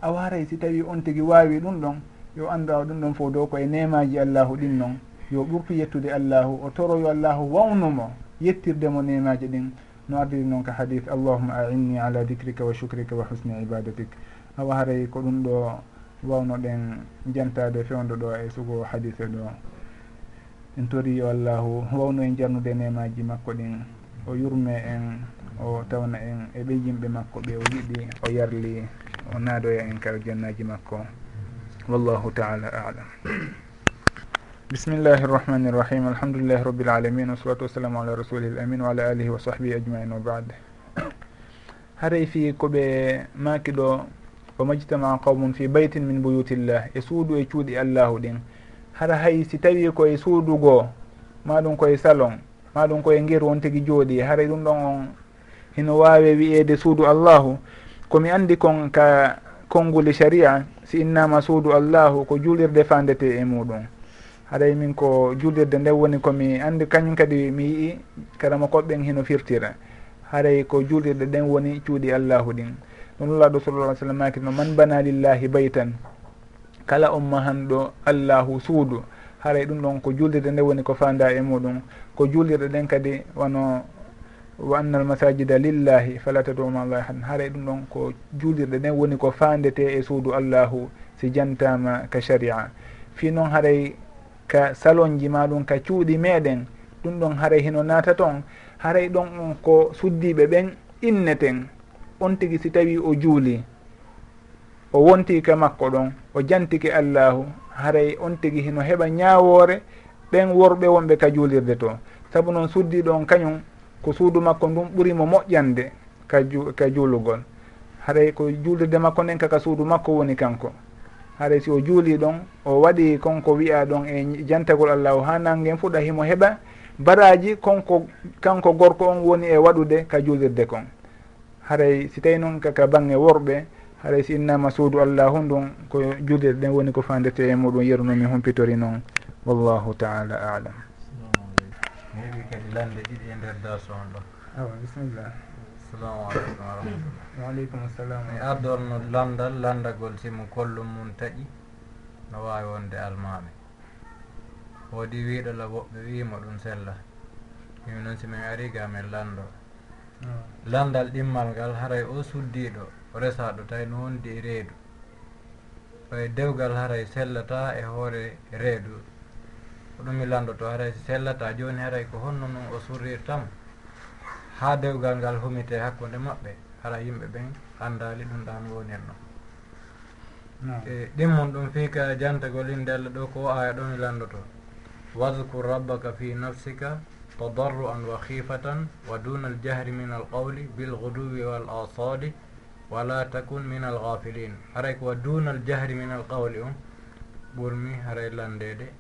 A waray si tawi on tigui wawi ɗum ɗon yo andu a ɗum ɗon fo dow koye nemaji allahu ɗin noon yo ɓurtu yettude allahu o toroyo allahu wawnumo yettirdemo nemaji ɗin. No ardiri noon ka hadith allahuma ainni ala dicrika wa sucrika wa husni ibadatik. Awa haray ko ɗum ɗo wawno ɗen jantade fewdo ɗo e sugo hadise ɗo. En tori yo allahu wawno en jarnude nemaji makko ɗin. O yurme en o tawna en e ɓe yimɓe makko ɓe o yiɗi o yarli o naadoya en kar jannaji makko. Wallahu taala alam. Bismillahi irrahmani irrahim alhamdulillahi rabbil alamin. Wasalatu wassalamu ala rasulih l amin wa ala alihi wa sahbihi ajmain wa bad. Haray fi koɓe maki ɗo fama jtama qawmum fi baytin min buyutillah e suudu e cuuɗi allahu ɗin hara hay si tawi koye suudu goo maɗum koye salon maɗum koye ngir won tigi jooɗi haray ɗum ɗon on hino waawi wiyeede suudu allahu komi anndi kon ka konnguli sharia si innama suudu allahu ko juulirde fandete e muɗum haɗay min ko juulirde nde woni komi anndi kañum kadi mi yii karama koɓɓen hino firtira haray ko juulirde ɗen woni cuuɗi allahu ɗin no nulaɗo sallah sallam makino man bana lillahi baytan kala on mahanɗo allahu suudu. Haray ɗum ɗon ko juldirde nde woni ko fanda e muɗum. Ko juldirɗe ɗen kadi wono wa anna almasajida lillahi fala tadu ma allahi hadan haray ɗum ɗon ko julirɗe ɗen woni ko fandete e suudu allahu si jantama ka sharia. Fi noon haray ka salonji maɗum ka cuuɗi meɗen ɗum ɗon haray hino naata toon haray ɗon on ko suddiɓe ɓen inneten. on tigi si tawi o juuli o wonti ka makko ɗon o jantike allahu haray on tigi hino heɓa ñawore ɓen worɓe wonɓe ka juulirde to. Saabu noon suddiɗo on kañum ko suudu makko ndun ɓurimo moƴƴande ka ju ka juulugol. Haray ko juulirde makko nden kaka suudu makko woni kanko. Haɗay si o juuli ɗon o waɗi konko wiya ɗon e jantagol allahu ha nangen fuɗa himo heɓa baraji konko kanko gorko on woni e waɗude ka juulirde kon. haray si tawi noon kaka bange worɓe haray si innama suudu allahu ndun ko julirɗe ɗen woni ko fandete e muɗum yerunomi humpitori noon. W allahu taala alam. Heewi kadi lande ɗiɗi e nder daso ɗo. Awa bisimillah assalamu aleykum wa waaleykum salam mi ardorno landal landagol simo kollum mum taƴi no wawi wonde almami woodi wiiɗo la woɓɓe wiima ɗum sella. Mimi noon somin ari ga min lando. landal ɗimmal ngal haray o suddiɗo resaɗo tawi no wondi e reedu. Oye dewgal haray sellata e hoore reedu. Ko ɗum mi landoto haray sellata joni haray ko honno noon o surrirtama ha dewgal ngal humite hakkude maɓɓe hara yimɓe ɓen andali ɗum ɗan wonirno e ɗimmum ɗum fiika jantagol jantagol indelle ɗo ko o aya ɗo mi landoto. Wadkur rabbaka fi nafsika tadarruan wa khifatan wa تضرعا وخيفة ودون الجهر من القول wala takun min alghafilin. Haray ko wa duna aljahri min alqawli on ɓurmi haray landede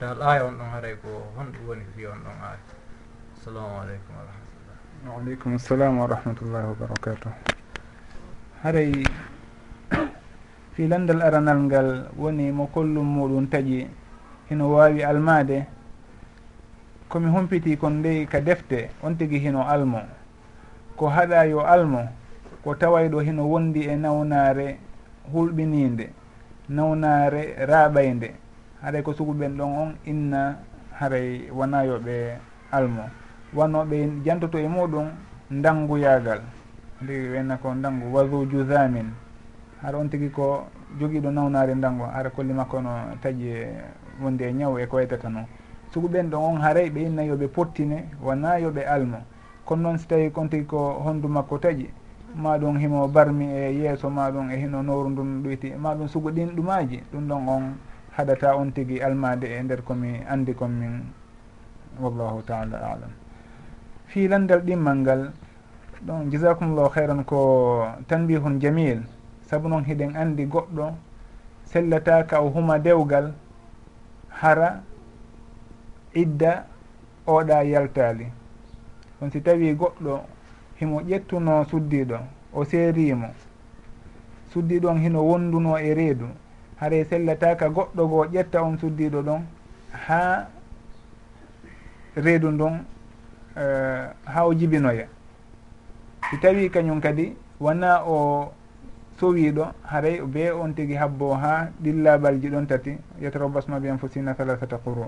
dal aya on ɗon haray ko honɗum woni fi on ɗon aya assalamu aleykum wa rahmatullah. Waaleykum assalam wa rahmatullahi wa barakatuh. Haray filandal aranal ngal woni mo kollum muɗum taƴi hino wawi almade komi humpiti kon ndey ka defte on tigi hino almo. Ko haɗa yo almo ko tawayɗo hino wondi e nawnaare hulɓininde nawnaare raaɓaynde. Haɗay ko suguɓen ɗon on inna haray wona yoɓe almo. Wanoɓe jantoto e muɗum danguyagal ndigi wenna ko dangu wasu jusamin. Haɗa on tigi ko jogiiɗo nawnare dango hara kolli makko no taƴi wondi e ñaw e, e ko waytata noon sugu ɗon on haray ɓe inna yoɓe pottine wona yoɓe almo. Kono noon si tawi kon tigi ko honndu makko taƴi maɗum himo barmi e yeeso maɗum e hino nowru ndun ɗoyti maɗum sugu ɗin ɗumaji ɗum ɗon on haɗata on tigi almade e nder komi andi kon min wallahu taala alam. Fi landal ɗimmal ngal ɗon jasakumllahu hayran ko tanbihun jamil saabu noon hiɗen andi goɗɗo sellataka o huma dewgal hara idda oɗa yaltali. On si tawi goɗɗo himo ƴettuno suddiɗo o seerimo suddiɗon hino wonduno e reedu. Haray sellataka goɗɗo goo ƴetta on suddiɗo ɗon ha reedu ndon uh, ha o jibinoya. Si tawi kañum kadi wona o sowiɗo haray be on tigui habbo ha ɗillabalji ɗon tati yetrobasma bi enfusina salasata quru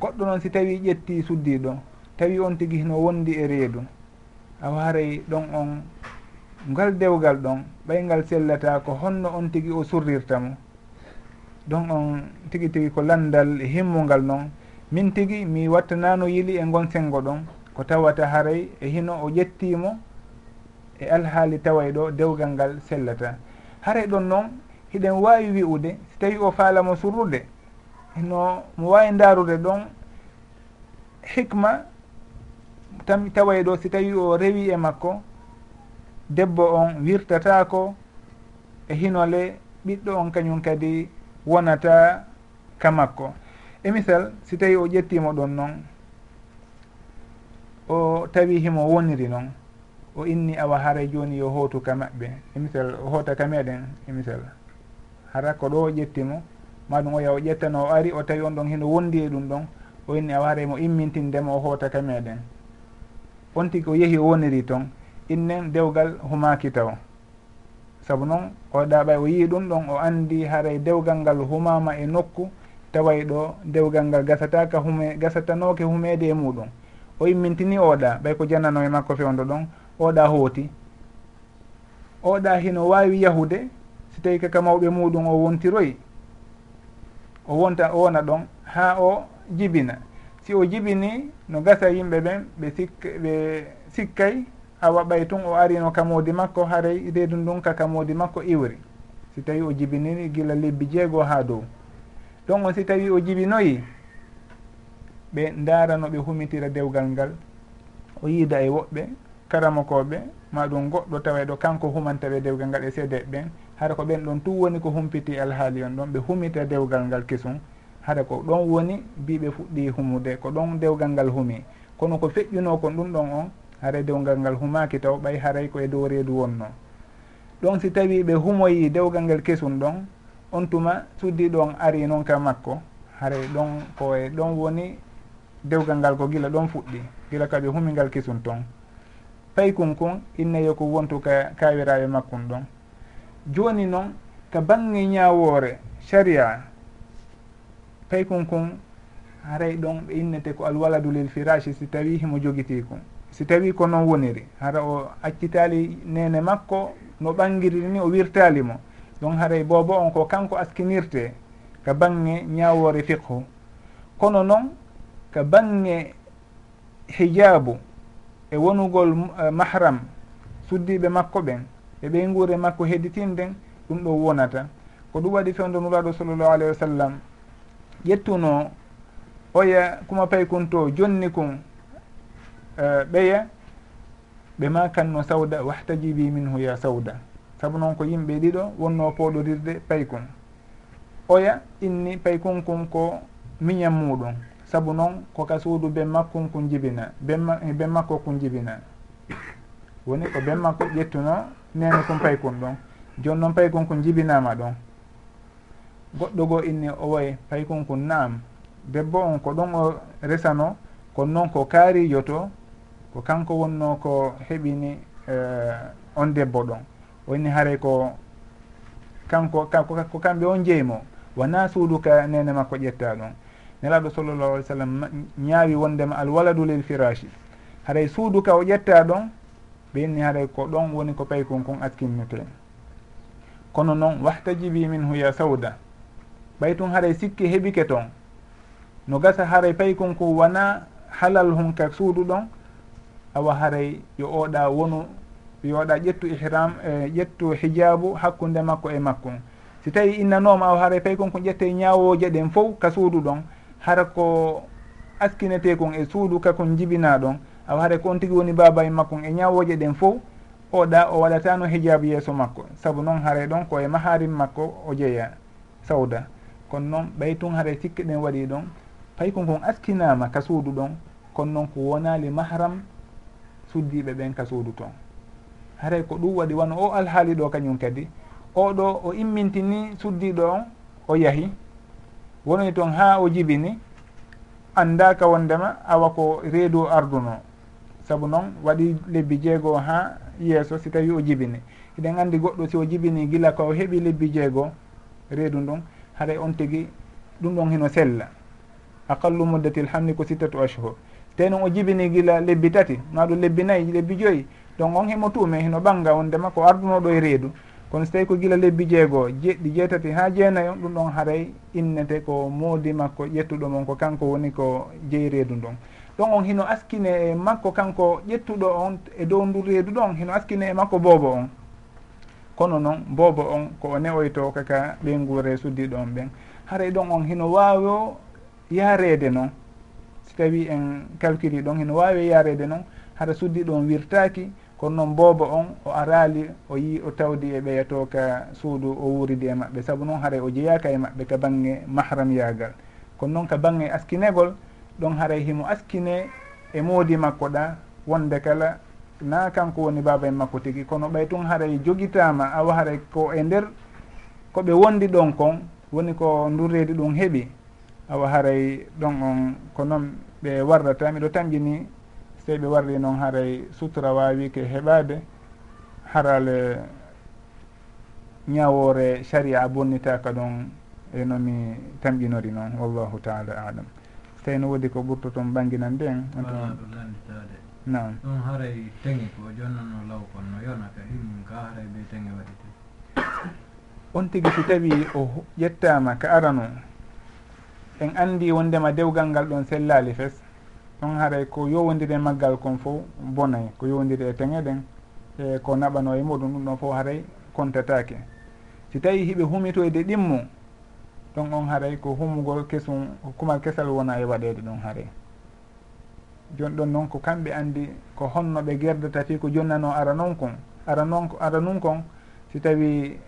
goɗɗo noon si tawi ƴetti suddiɗo tawi on tigi hino wondi e reedu. A waray ɗon on ngal dewgal ɗon ɓaygal sellata ko honno on tigi o surrirta mo. Ɗon on tigi tigi ko landal himmungal noon. Min tigi mi wattanano yili e gon sengo ɗon ko tawata haray e hino o ƴettimo e alhaali taway ɗo dewgal ngal sellata. Haray ɗon noon hiɗen wawi wi'ude si tawi o faalamo surrude no mo wawi ndarude ɗon hikma tam taway ɗo si tawi o rewi e makko debbo on wirtatako e hinole ɓiɗɗo on kañum kadi wonata ka makko. E misal si tawi o ƴettimo ɗon noon o tawi himo woniri noon o inni awa haray joni yo hootu ka maɓɓe. E misal o hoota ka meɗen e misal hara ko ɗo o ƴettimo maɗum o yaha o ƴettano o ari o tawi on ɗon hino wondi e ɗum ɗon o inni a waare mo immintindema o hootake meɗen. On tigi o yeehi o woniri toon innen dewgal humaki taw. Saabu noon o ɗaɓay o yii ɗum ɗon o andi haray e dewgal ngal humama e nokku taway ɗo dewgal ngal gasataka hume gasatanoke humede e muɗum. O immintini oɗa ɓay ko jannano e makko fewdo ɗon oɗa hooti oɗa hino wawi yahude si tawi kaka mawɓe muɗum o wontiroyi o wonta o wona ɗon ha o jibina. Si o jibini no gasa yimɓe ɓen ɓe sik ɓe sikkay awa ɓay tun o arino kamodi makko haray reedu ndun ka kamodi makko iwri. Si tawi o jibinini gila lebbi jeego ha dow. Ɗon on si tawi o jibinoyi ɓe darano ɓe humitira dewgal ngal. O yiida e woɓɓe karamokoɓe maɗum goɗɗo tawa e ɗo kanko humantaɓe dewgal ngal e seede ɓen. hara ko ɓen ɗon tum woni ko humpiti alhaali on ɗon ɓe humita dewgal ngal kesum hara ko ɗon woni mbiɓe fuɗɗi humude ko ɗon dewgal ngal humi. Kono ko feƴƴuno kon ɗum ɗon on hara dewgal ngal humaki taw ɓay haray koye dow reedu wonno. Ɗon si tawi ɓe humoyi dewgal ngal kesum ɗon on tuma suddi ɗon ari noon ka makko haray ɗon koye ɗon woni dewgal ngal ko gila ɗon fuɗɗi gila kaɓe humingal kesum toon paykun kon innayo ko wontu ka kawiraɓe makkum ɗon. joni noon to bangge ñawore sharia paykon kon haray ɗon ɓe innete ko alwaladu lil firashi si tawi himo jogiti kon si tawi ko noon woniri hara o accitali nene makko no ɓangiri ni o wirtali mo. Ɗon haray bobo on ko kanko askinirte ka bangge ñawore fiqhu. Kono noon ka bangge hijabu e wonugol eh, mahram suddiɓe makko ɓen e ɓey guure makko hedditinden ɗum ɗo wonata. Ko ɗum waɗi fewdo nuraɗo sallllahu alayhi wa sallam. Ƴettuno oya kuma pay kun to jonni kun e, ɓeya ɓe ma kanno sawda wahtajibi minhu ya sawda. Saabu noon ko yimɓe ɗiɗo wonno poɗodirde paykun oya inni paykun kun ko miñam muɗum. Saabu noon koka suudu ben makkun kun jibina ben makko kun jibina. Woni ko ben makko ƴettuno nene kon pay kon ɗon. Joni noon pay kon kon jibinama ɗon. Goɗɗo goo inni o way pay kon kon naam. Debbo on ko ɗon o resano kono noon ko kaarijo to ko kanko wonno ko heɓini uh, on debbo ɗon. O inni haaray ko kanko ko kamɓe on jeymo wona suuduka nene makko ƴetta ɗon. Nelaɗo sallllahu alih w sallam ñaawi wondema alwaladu lil firashi. Haray suuduka o ƴetta ɗon ɓenni haray ko ɗon woni ko payi kon kon atkinnete kono noon wahtajibi minhu ya sawda. Ɓay tun haray sikki heɓike toon no gasa haray payi kon kon wona halal hon ka suudu ɗon awa haray yo oɗa wonu yo oɗa ƴettu ihram e ƴettu hijabu hakkude makko e makko. Si tawi innanoma awa haray payi kon kon ƴette ñawoje ɗen fof ka suudu ɗon hara ko askinete kon e suudu kakon jibina ɗon awa haare ko on tigi woni baba e makko e ñawoje ɗen fof oɗa o waɗatano hijabe yeeso makko. Saabu noon haare ɗon koye maharim makko o jeeya sawda. Kono noon ɓay tun haare sikke ɗen waɗi ɗon pay kon kon askinama ka suudu ɗon kono noon ko wonali mahram suddiɓe ɓen ka suudu toon haray ko ɗum waɗi wano o alhaali ɗo kañum kadi oɗo o immintini suddiɗo on o yahi woni toon ha o jibini andaka wondema awa ko reedu arduno. saabu noon waɗi lebbi jeegoo ha yeeso si tawi o jibini. Eɗen andi goɗɗo si o jibini gila ko o heeɓi lebbi jeegoo reedu ndun haɗa on tigui ɗum ɗon hino sella. Aqallu muddatil hamni ko sittatu ashhur. Te noon o jibini gila lebbi tati maɗum lebbi nayyi lebbi joyyi donc on himo tuume hino ɓannga wondema ko ardunoɗo e reedu. Kono so tawi ko gila lebbi jeegoo jeɗɗi jeetati ha jeenayi on ɗum ɗon haaray innete ko moodi makko ƴettuɗo mon ko kanko woni ko jeyi reedu ndon ɗon on hino askine e makko kanko ƴettuɗo on e dow ndu reedu ɗon hino askine e makko boobo on. Kono noon boobo on ko o newoyto kaka ɓeyngure suddiɗo on ɓen. Haray ɗon on hino waawo yareede noon si tawi en calcule ɗon hino waawi e yareede noon hara suddiɗo on wirtaaki. Kono noon boobo on o araali o yi o tawdi e ɓeyato ka suudu o wuuridi e maɓɓe. Saabu noon haray o jeeyaka e maɓɓe ka bange mahram yaagal. Kono noon ka bange askinegol ɗon haray himo askine e moodi makko ɗa wonde kala na kanko woni baba en makko tigi. Kono ɓay tun haray jogitama awa haray ko e nder koɓe wondi ɗon kon woni ko ndurredi ɗum heeɓi awa haray ɗon on ko noon ɓe warrata. Miɗo tamƴini sey ɓe warri noon haray sutura wawike heɓade harale ñawore sharia bonnitaka ɗon e nomi tamƴinori noon wallahu taala alam tawi no woodi ko ɓurto toon bangguinande en nam ɗum haray teŋi ko jonnano law kon no yonata himmin ka haray ɓe teŋi waɗite on tigi si tawi o ƴettama ka arano en andi wondema dewgal ngal ɗon sellali fes ɗon haray ko yowodiri e maggal kon fof bonay ko yowodiri e teŋe ɗen e ko naɓano e muɗum ɗum ɗon fof haray contatake si tawi hiɓe humitoyde ɗimmo ɗon on haaray ko hummugol kesum kumal kesal wona e waɗede ɗon haaray joni ɗon noon ko kamɓe andi ko honno ɓe gerdata fi ko jonnano ara noon kon ara noon ara nun kon. Si tawi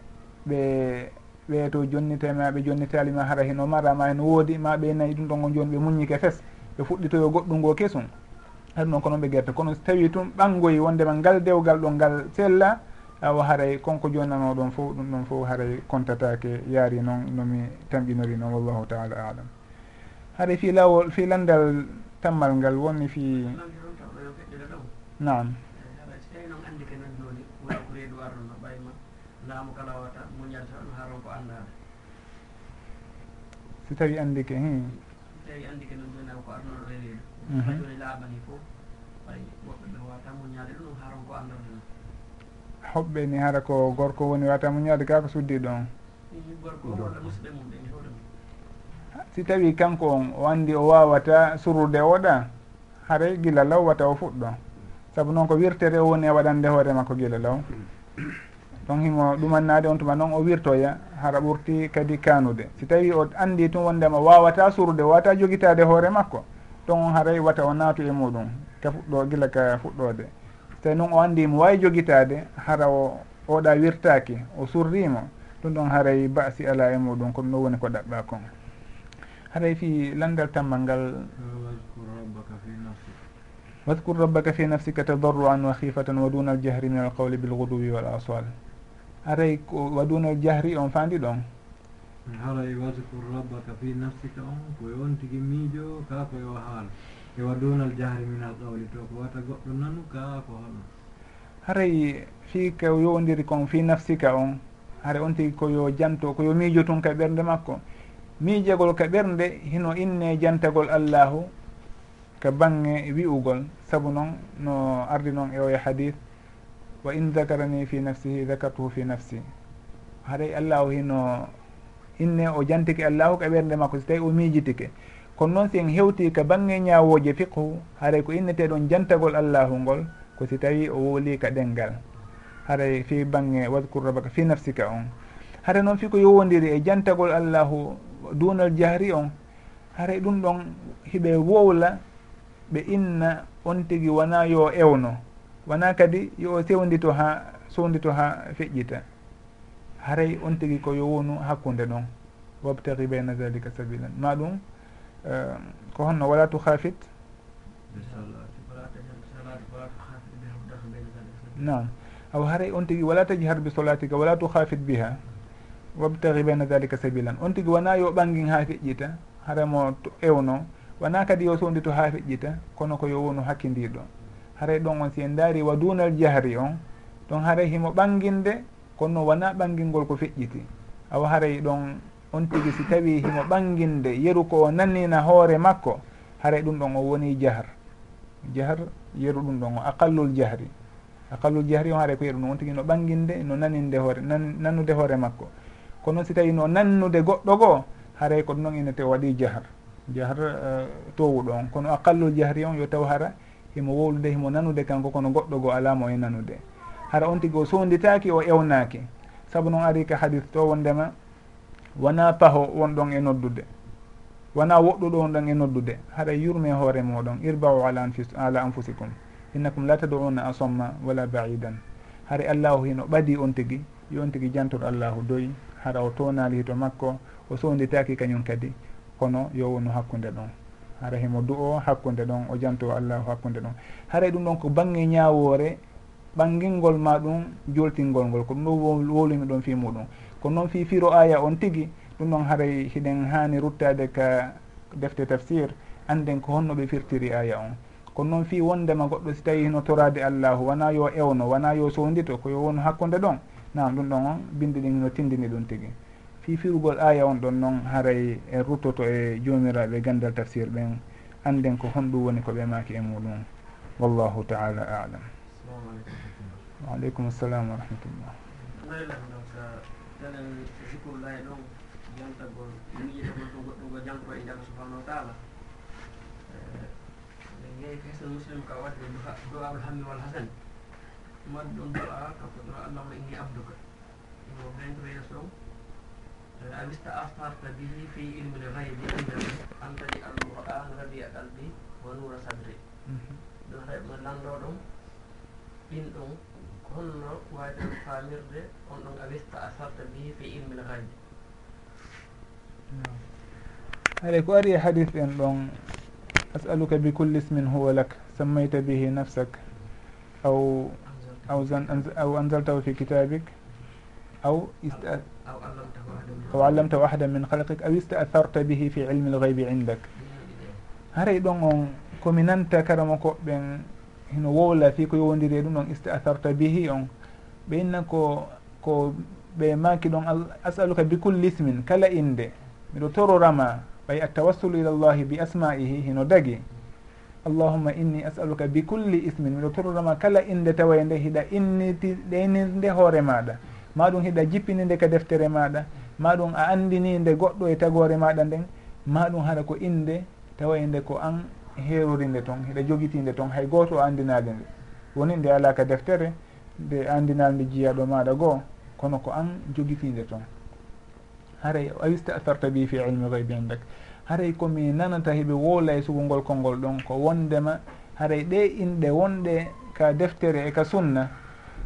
ɓe ɓeeto jonnite ma ɓe jonnitali ma hara heno mara ma heno woodi ma ɓe nayyi ɗum ɗon on joni ɓe muññike fes ɓe fuɗɗitoyo goɗɗum ngo kesum. Haɗum noon ko noon ɓe gerta kono so tawi tun ɓangoyi wondema ngal dewgal ɗo ngal sella awa haray konko jonnano ɗon fof ɗum ɗon fof haray contatake yaari noon nomi tamƴinori noon wallahu taala alam. Haaray fi lawol fi landal tammal ngal woni fi naam. Laamu kala wata muñalta ɗum ha ronko anndaade so tawi andike hi so tawi anndike noon joni ko arnoɗo reweede mhm. joni laaɓani fof ay woɓɓe ɓe wata muñaade ɗum. hoɓɓe ni hara ko gorko woni wata muñade ka ko suddi ɗon? Si tawi kanko on o andi o wawata surrude oɗa haray gila law wata o fuɗɗo. Saabu noon ko wirtere o woni e waɗande hoore makko gila law. Mm. Ɗon himo ɗumannade on tuma noon o wirtoya hara ɓurti kadi kanude si tawi o andi tun wondema wawata surude wawata jogitade hoore makko ɗon on haray wata o naatu e muɗum ka fuɗɗo gila ka fuɗɗode tawi noon o anndi mo wawi jogitade hara o oɗa wirtaki o surrimo ɗum ɗon haray basi ala e muɗum kono ɗum ɗo woni ko ɗaɓɓa kon. Haray fi landal tammal ngal wadcour rabbaka fi nafsika tadarruan wa khifatan wa duna aljahri min alqawli bilguduwi wal aswal aray ko wa duna aljahri on fandi ɗon? Haray wadcour rabbaka fi nafsika on ko yon tigui miijo ka koye o haala. e waɗunal jahri min al qawli to ko wata goɗɗo nanu ka ko hono. Haray fi ko yowdiri kon fi nafsika on hara on tigi koyo janto koyo miijo tun ka ɓernde makko. Miijagol ka ɓernde hino inne jantagol allahu ka bange wi'ugol. Sabu noon no ardi noon e oye hadith wa in dakarani fi nafsihi dakartuhu fi nafsi. Haray allahu hino inne o jantike allahu ka ɓernde makko so tawi o miijitike. kono noon si en hewti ka bange ñawoje fiqhu haray ko inneteɗon jantagol allahu ngol ko si tawi o woli ka ɗengal. Haray fi bange wadcour rabaka fi nafsika on. Hara noon fi ko yowodiri e jantagol allahu dunal jahri on haray ɗum ɗon hiɓe wowla ɓe inna on tigui wona yo ewno. Wona kadi yo sewdito ha sowdito ha feƴƴita. Haray on tigui ko yo wonu hakkude ɗon. Wabtagi bayna dalika sabilan. Ma ɗum Ehm, ko honno wala tu hafit nam aw haray on tigui wala tajhar bi solatika wala tu hafit biha? Wabtagi bayna dalika sabilan. On tigui wona yo ɓanggin ha feƴƴita haramo ewno. Wona kadi yo sowdi to ha feƴƴita kono ko yo wonu hakkidiɗo haray ɗon on si en daari wa dunal jahri on. Ɗon haray himo ɓanginde kono wona ɓangingol ko feƴƴiti. Awa haray ɗon on tigi si tawi himo ɓanginde yeru ko o nannina hoore makko haray ɗum ɗon o woni jahar. Jahar yeru ɗum ɗon o aqallul jahri. Aqallul jahri on haray ko yeru ɗum on tigi no ɓanginde no naninde hoore nan, nannude hoore makko. Ko noon si tawi no nannude goɗɗo goo haray ko ɗum ɗon inete waɗi jahar. Jahar eh, uh, towuɗo on kono aqallul jahri on yo taw hara himo wowlude himo nanude kanko kono goɗɗo goo alamo e nanude hara on tigi o sonditaki o ewnaki. Saabu noon ari ka hadis to wondema wona paho wonɗon e noddude. Wona woɗɗuɗo wonɗon e noddude. Haɗa yurme hoore moɗon. Irbau ala ala anfusikum. Innakum la taduna asomma wala baidan. Hare allahu hino ɓadi on tigui yo on tigui jantor allahu doyi. Haɗa o tonali hito makko. O soditaki kañum kadi. Kono yo wonu hakkude ɗon. Hara himo du o hakkude ɗon. O janto allahu hakkude ɗon. Haray e ɗum ɗon ko bangge ñawore ɓangilngol ma ɗum joltingol ngol. Ko ɗum ɗo wolwimi ɗon fi muɗum. kono noon fifiro aya on tigi ɗum noon haray hiɗen hani ruttade ka defte tafsir anden ko honno ɓe firtiri aya on. Kono noon fi wondema goɗɗo si tawi no torade allahu wona yo ewno wona yo sowdito koyo wonu hakkude ɗon nam ɗum ɗon on bindi ɗin no tindini ɗum tigi. Fifirugol aya on ɗon noon haray e ruttoto e jomiraɓe gandal tafsir ɓen anden ko honɗum woni ko ɓe maki e muɗum. Wallahu taala alam. Waaleykum salam wa rahmatullah. tenen zikrullahi ɗon jantagol miƴitagol ɗum goɗɗum go janko e jam subhanahu wa taala. Eɗen yehi ko muslim ka wadde du'aul hammi wal hasan. Ɗum ɗon du'a kako ɗo allahma inni abduka ɗumgo bentore yeeso eh, a wista astarta bihi fi ilmil gaybi indaka antadi alquran rabia qalbi wa nura sadri. Ɗon tawi ɗum lanɗo ɗon ɗin ɗon honno holno ɗon faamirde on ɗon a wista a sarta bihi fi ilmil gaybi alay ko ari e hadis en ɗon asaluka bi culli ismin huwa lak sammayta bihi nafsak aw aw aw anzaltahu fi kitabik aw aw allamtahu ahada min halqik aw istatharta bihi fi ilmi lgaybi indak. Haray ɗon on komi nanta karama koɓɓen hino wowla fi ko yowdiri e ɗum ɗon istatarta bihi on. Ɓe inna ko ko ɓe maki ɗon asaluka bi culli ismin kala inde miɗo tororama ɓay attawassulu ila llahi bi asma'ihi hino dagi. Allahumma inni asaluka bi culli ismin miɗo tororama kala inde tawa nde hiɗa inniti ɗeyninde hoore maɗa maɗum hiɗa jippininde ka deftere maɗa maɗum a andininde goɗɗo e tagore maɗa nden. Maɗum haɗa ko inde tawa nde ko an herorinde toon heɗa jogitinde toon hay goto o andinade nde. Woni nde ala ka deftere nde andinalnde jiyaɗo maɗa goo kono ko an jogitinde toon haray a wistatarta bi fi ilmi gaybi indak? Haray komi nanata heɓe woolay sugongol kolngol ɗon ko wondema? Haray ɗe inɗe wonɗe ka deftere e ka sunna?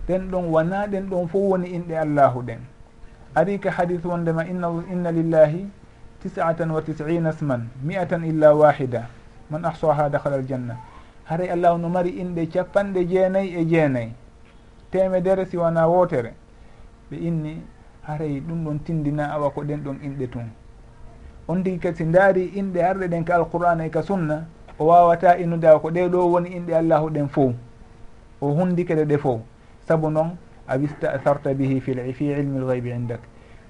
Ɗen ɗon wona ɗen ɗon fof woni inɗe allahu ɗen. Ari ka hadis wondema inna inna lillahi tisatan wa tisina sman mi'atan illa wahida man ahsaha dakhala aljanna. Haray allah no mari inɗe capanɗe jeenayyi e jeenayyi temedere si wona wootere ɓe inni haray ɗum ɗon tindina awa ko ɗen ɗon inɗe tun. On tigi kadi si daari inɗe arɗe ɗen ka alqur'ana e ka sunna o wawata innude awa ko ɗeɗo woni inɗe allahu ɗen fo o hundikeɗe ɗe fo saabu noon a wista asarta bihi fi fi ilmi lgaybi indak.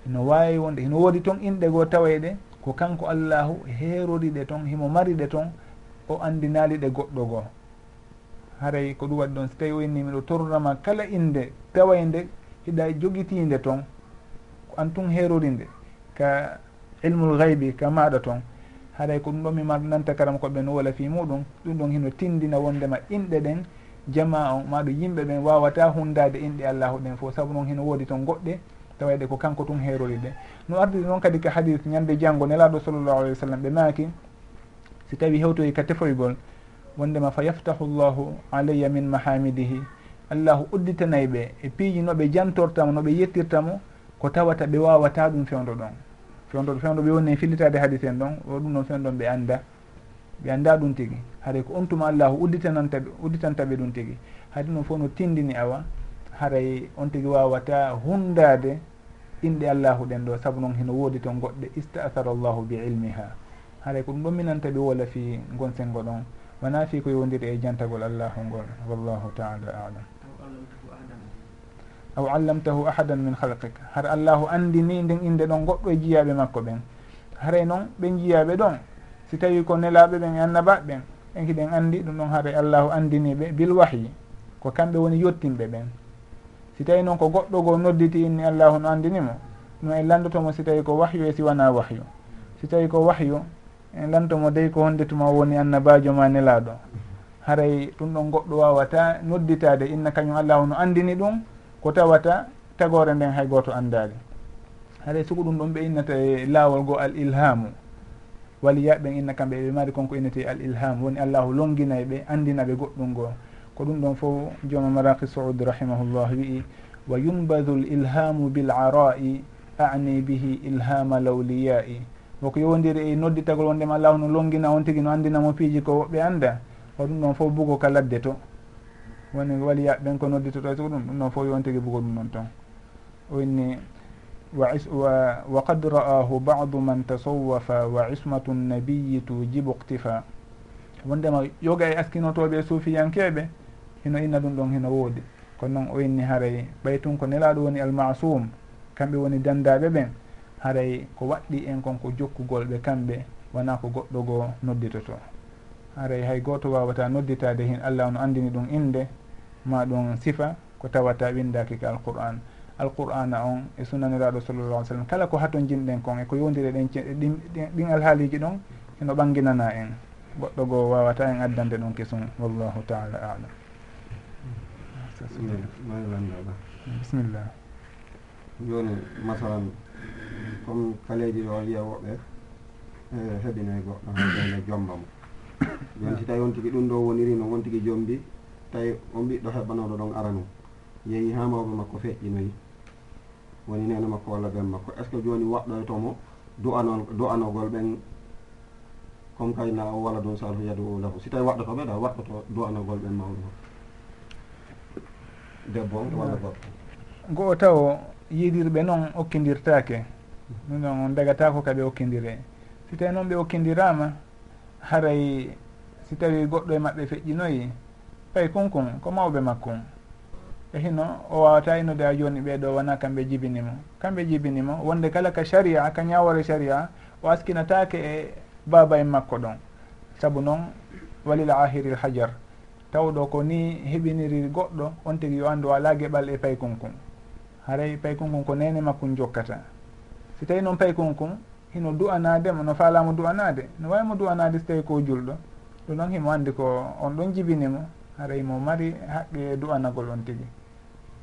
Ino wawi wonde hino woodi toon inɗe goo tawaye ɗe ko kanko allahu heeroriɗe toon himo mariɗe toon o andinali ɗe goɗɗo goo. Haray ko ɗum waɗi ɗon so tawi o inni miɗo torrama kala inde tawaynde hiɗa jogitinde toon ko an tun herorinde ka ilmul gaybi ka maɗa toon haɗay ko ɗum ɗon mi nanta karam koɓe no wola fi muɗum ɗum ɗon hino tindina wondema inɗe ɗen jama on maɗo yimɓe ɓen wawata hundade inɗe allahu ɗen fof saabu noon hino woodi toon goɗɗe tawayde ko kanko tun herori ɗe no ardiri noon kadi ka hadis ñande janggo nelaɗo sallllahu alih w sallam ɓe maaki si tawi hewtoyi e ka tefoygol wondema fa yaftahu llahu alayya min mahamidihi. Allahu udditanay ɓe e piiji noɓe jantortamo noɓe yettirtamo ko tawata ɓe wawata ɗum fewdo ɗon. Fewdo fewdo ɓe woni e fillitade hadis en ɗon o ɗum ɗon fewɗon ɓe anda ɓe anda ɗum tigui haray ko on tuma allahu udditanantaɓe udditantaɓe ɗum tigui haade noon fof no tindini awa haray on tigui wawata hundade inɗe allahu ɗen ɗo saabu noon hino woodi toon goɗɗe istasara llahu bi ilmiha. haaray ko ɗum ɗon minanta ɓe wola fi gonsengo ɗon. Wona fi ko yowdiri e jantagol allahu ngol wallahu taala alam. Aw allamtahu ahadan min halqik har allahu andini nden inde ɗon goɗɗo e jiyaɓe makko ɓen. Haray noon ɓe jiyaɓe ɗon. Si tawi ko nelaɓe ɓen e annabaɓe ɓen en hiɗen andi ɗum ɗon haray allahu andiniɓe bil wahyi ko kamɓe woni yettinɓe ɓen. Si tawi noon ko goɗɗo goo nodditi inni allahu no andinimo ɗum en landotomo si tawi ko wahyu e siwana wahyu. Si tawi ko wahyu en lantomo dey ko honde tuma woni annabajo ma nelaɗo. Haray ɗum ɗon goɗɗo wawata nodditade inna kañum allahu no andini ɗum ko tawata tagore nden hay goto andali haɗa sugo ɗum ɗon ɓe innata e laawol goo al ilhamu waliyaɓen inna kamɓe ɓe mari konko innete al ilhamu woni allahu longinay e ɓe andina ɓe goɗɗum goo ko ɗum ɗon fof jooma maraki saoud rahimahullah wii wa yumbadu l ilhamu bil arai ani bihi ilhama lawliyai. woko yowdiri e nodditagol wondema law no longina on tigui no andinamo piiji ko woɓɓe anda o ɗum ɗon foof bugo ka ladde to. Woni wali yaɓɓen ko nodditoto so ɗum ɗum ɗon foof yon tigui bugo ɗum ɗon ton onni wa qad ra'ahu badu man tasawwafa wa ismatu nnabiyi tujibu iktifa wondema yoga e askinotoɓe suufiyankeɓe hino inna ɗum ɗon hino woodi. Kono noon o inni haray ɓay tun ko nelaɗo woni almasum kamɓe woni dandaɓe ɓen. haray ko waɗɗi en kon ko jokkugol ɓe kamɓe wona ko goɗɗo goo nodditoto. Haray hay goto wawata nodditade hin allah no andini ɗum inde ma ɗum sifa ko tawata windaki ka alqur'an alqur'ana on e sunnaniraɗo sallallah sallam kala ko hato jinɗen kon eko yowdiri ɗen ɗin alhaaliji ɗon eno ɓanginana en. Goɗɗo goo wawata en addande ɗum kesum wallahu taala alam. Bisimillah joni masalan comme kaleeji ɗo wiya woɓɓe e heɓinoye goɗɗo ha ɓeyne jomba mo joni si tawi on tigui ɗum ɗo wonirino won tigui jombi tawi o mbiɗɗo heɓanoɗo ɗon aranu yeehi ha mawɓe makko feƴƴinoyi woni nene makko walla ɓen makko. Est ce que joni waɗɗoytomo du'anol du'anogol ɓen comme kayna o wala ɗon salhu yadu o lahu. Si tawi waɗɗoto ɓe ɗa waɗɗoto du'anogol ɓen mawɗo. Makko debbo walla gorko ngo taw yiɗirɓe noon okkidirtake ɗum ɗon on dagata ko kaɓe okkidire si tawi noon ɓe okkidirama haray si tawi goɗɗo e maɓɓe feƴƴinoyi pay konkon ko mawɓe makkon e hino o wawata innude ha joni ɓeɗo wona kamɓe jibinimo. Kamɓe jibinimo wonde kala ka sharia ka ñawore sharia o askinatake e baba en makko ɗon. Saabu noon walil ahiril hajar. Tawɗo ko ni heɓiniri goɗɗo on tigui yo andu ala gueɓal e pay haray paykunkun ko nene makkum jokkata. Si tawi noon paykunkun hino du'anadema no falamo du'anade no wawimo du'anade so tawi ko julɗo. Ɗum ɗon himo andi ko on ɗon jibinimo haray mo mari haqqe du'anagol on tigui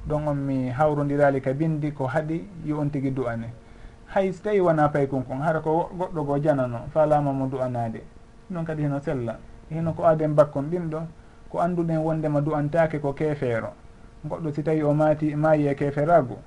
ɗon on mi hawrodirali ka bindi ko haaɗi yo on tigui du'ane. Hay so tawi wona paykunkun hara ko goɗɗo go janano falamamo du'anade ɗon kadi heno sella. Hino ko aden bakkon ɗin ɗo ko anduɗen wondema du'antake ko kefeero goɗɗo si tawi o maati maayi e keferagu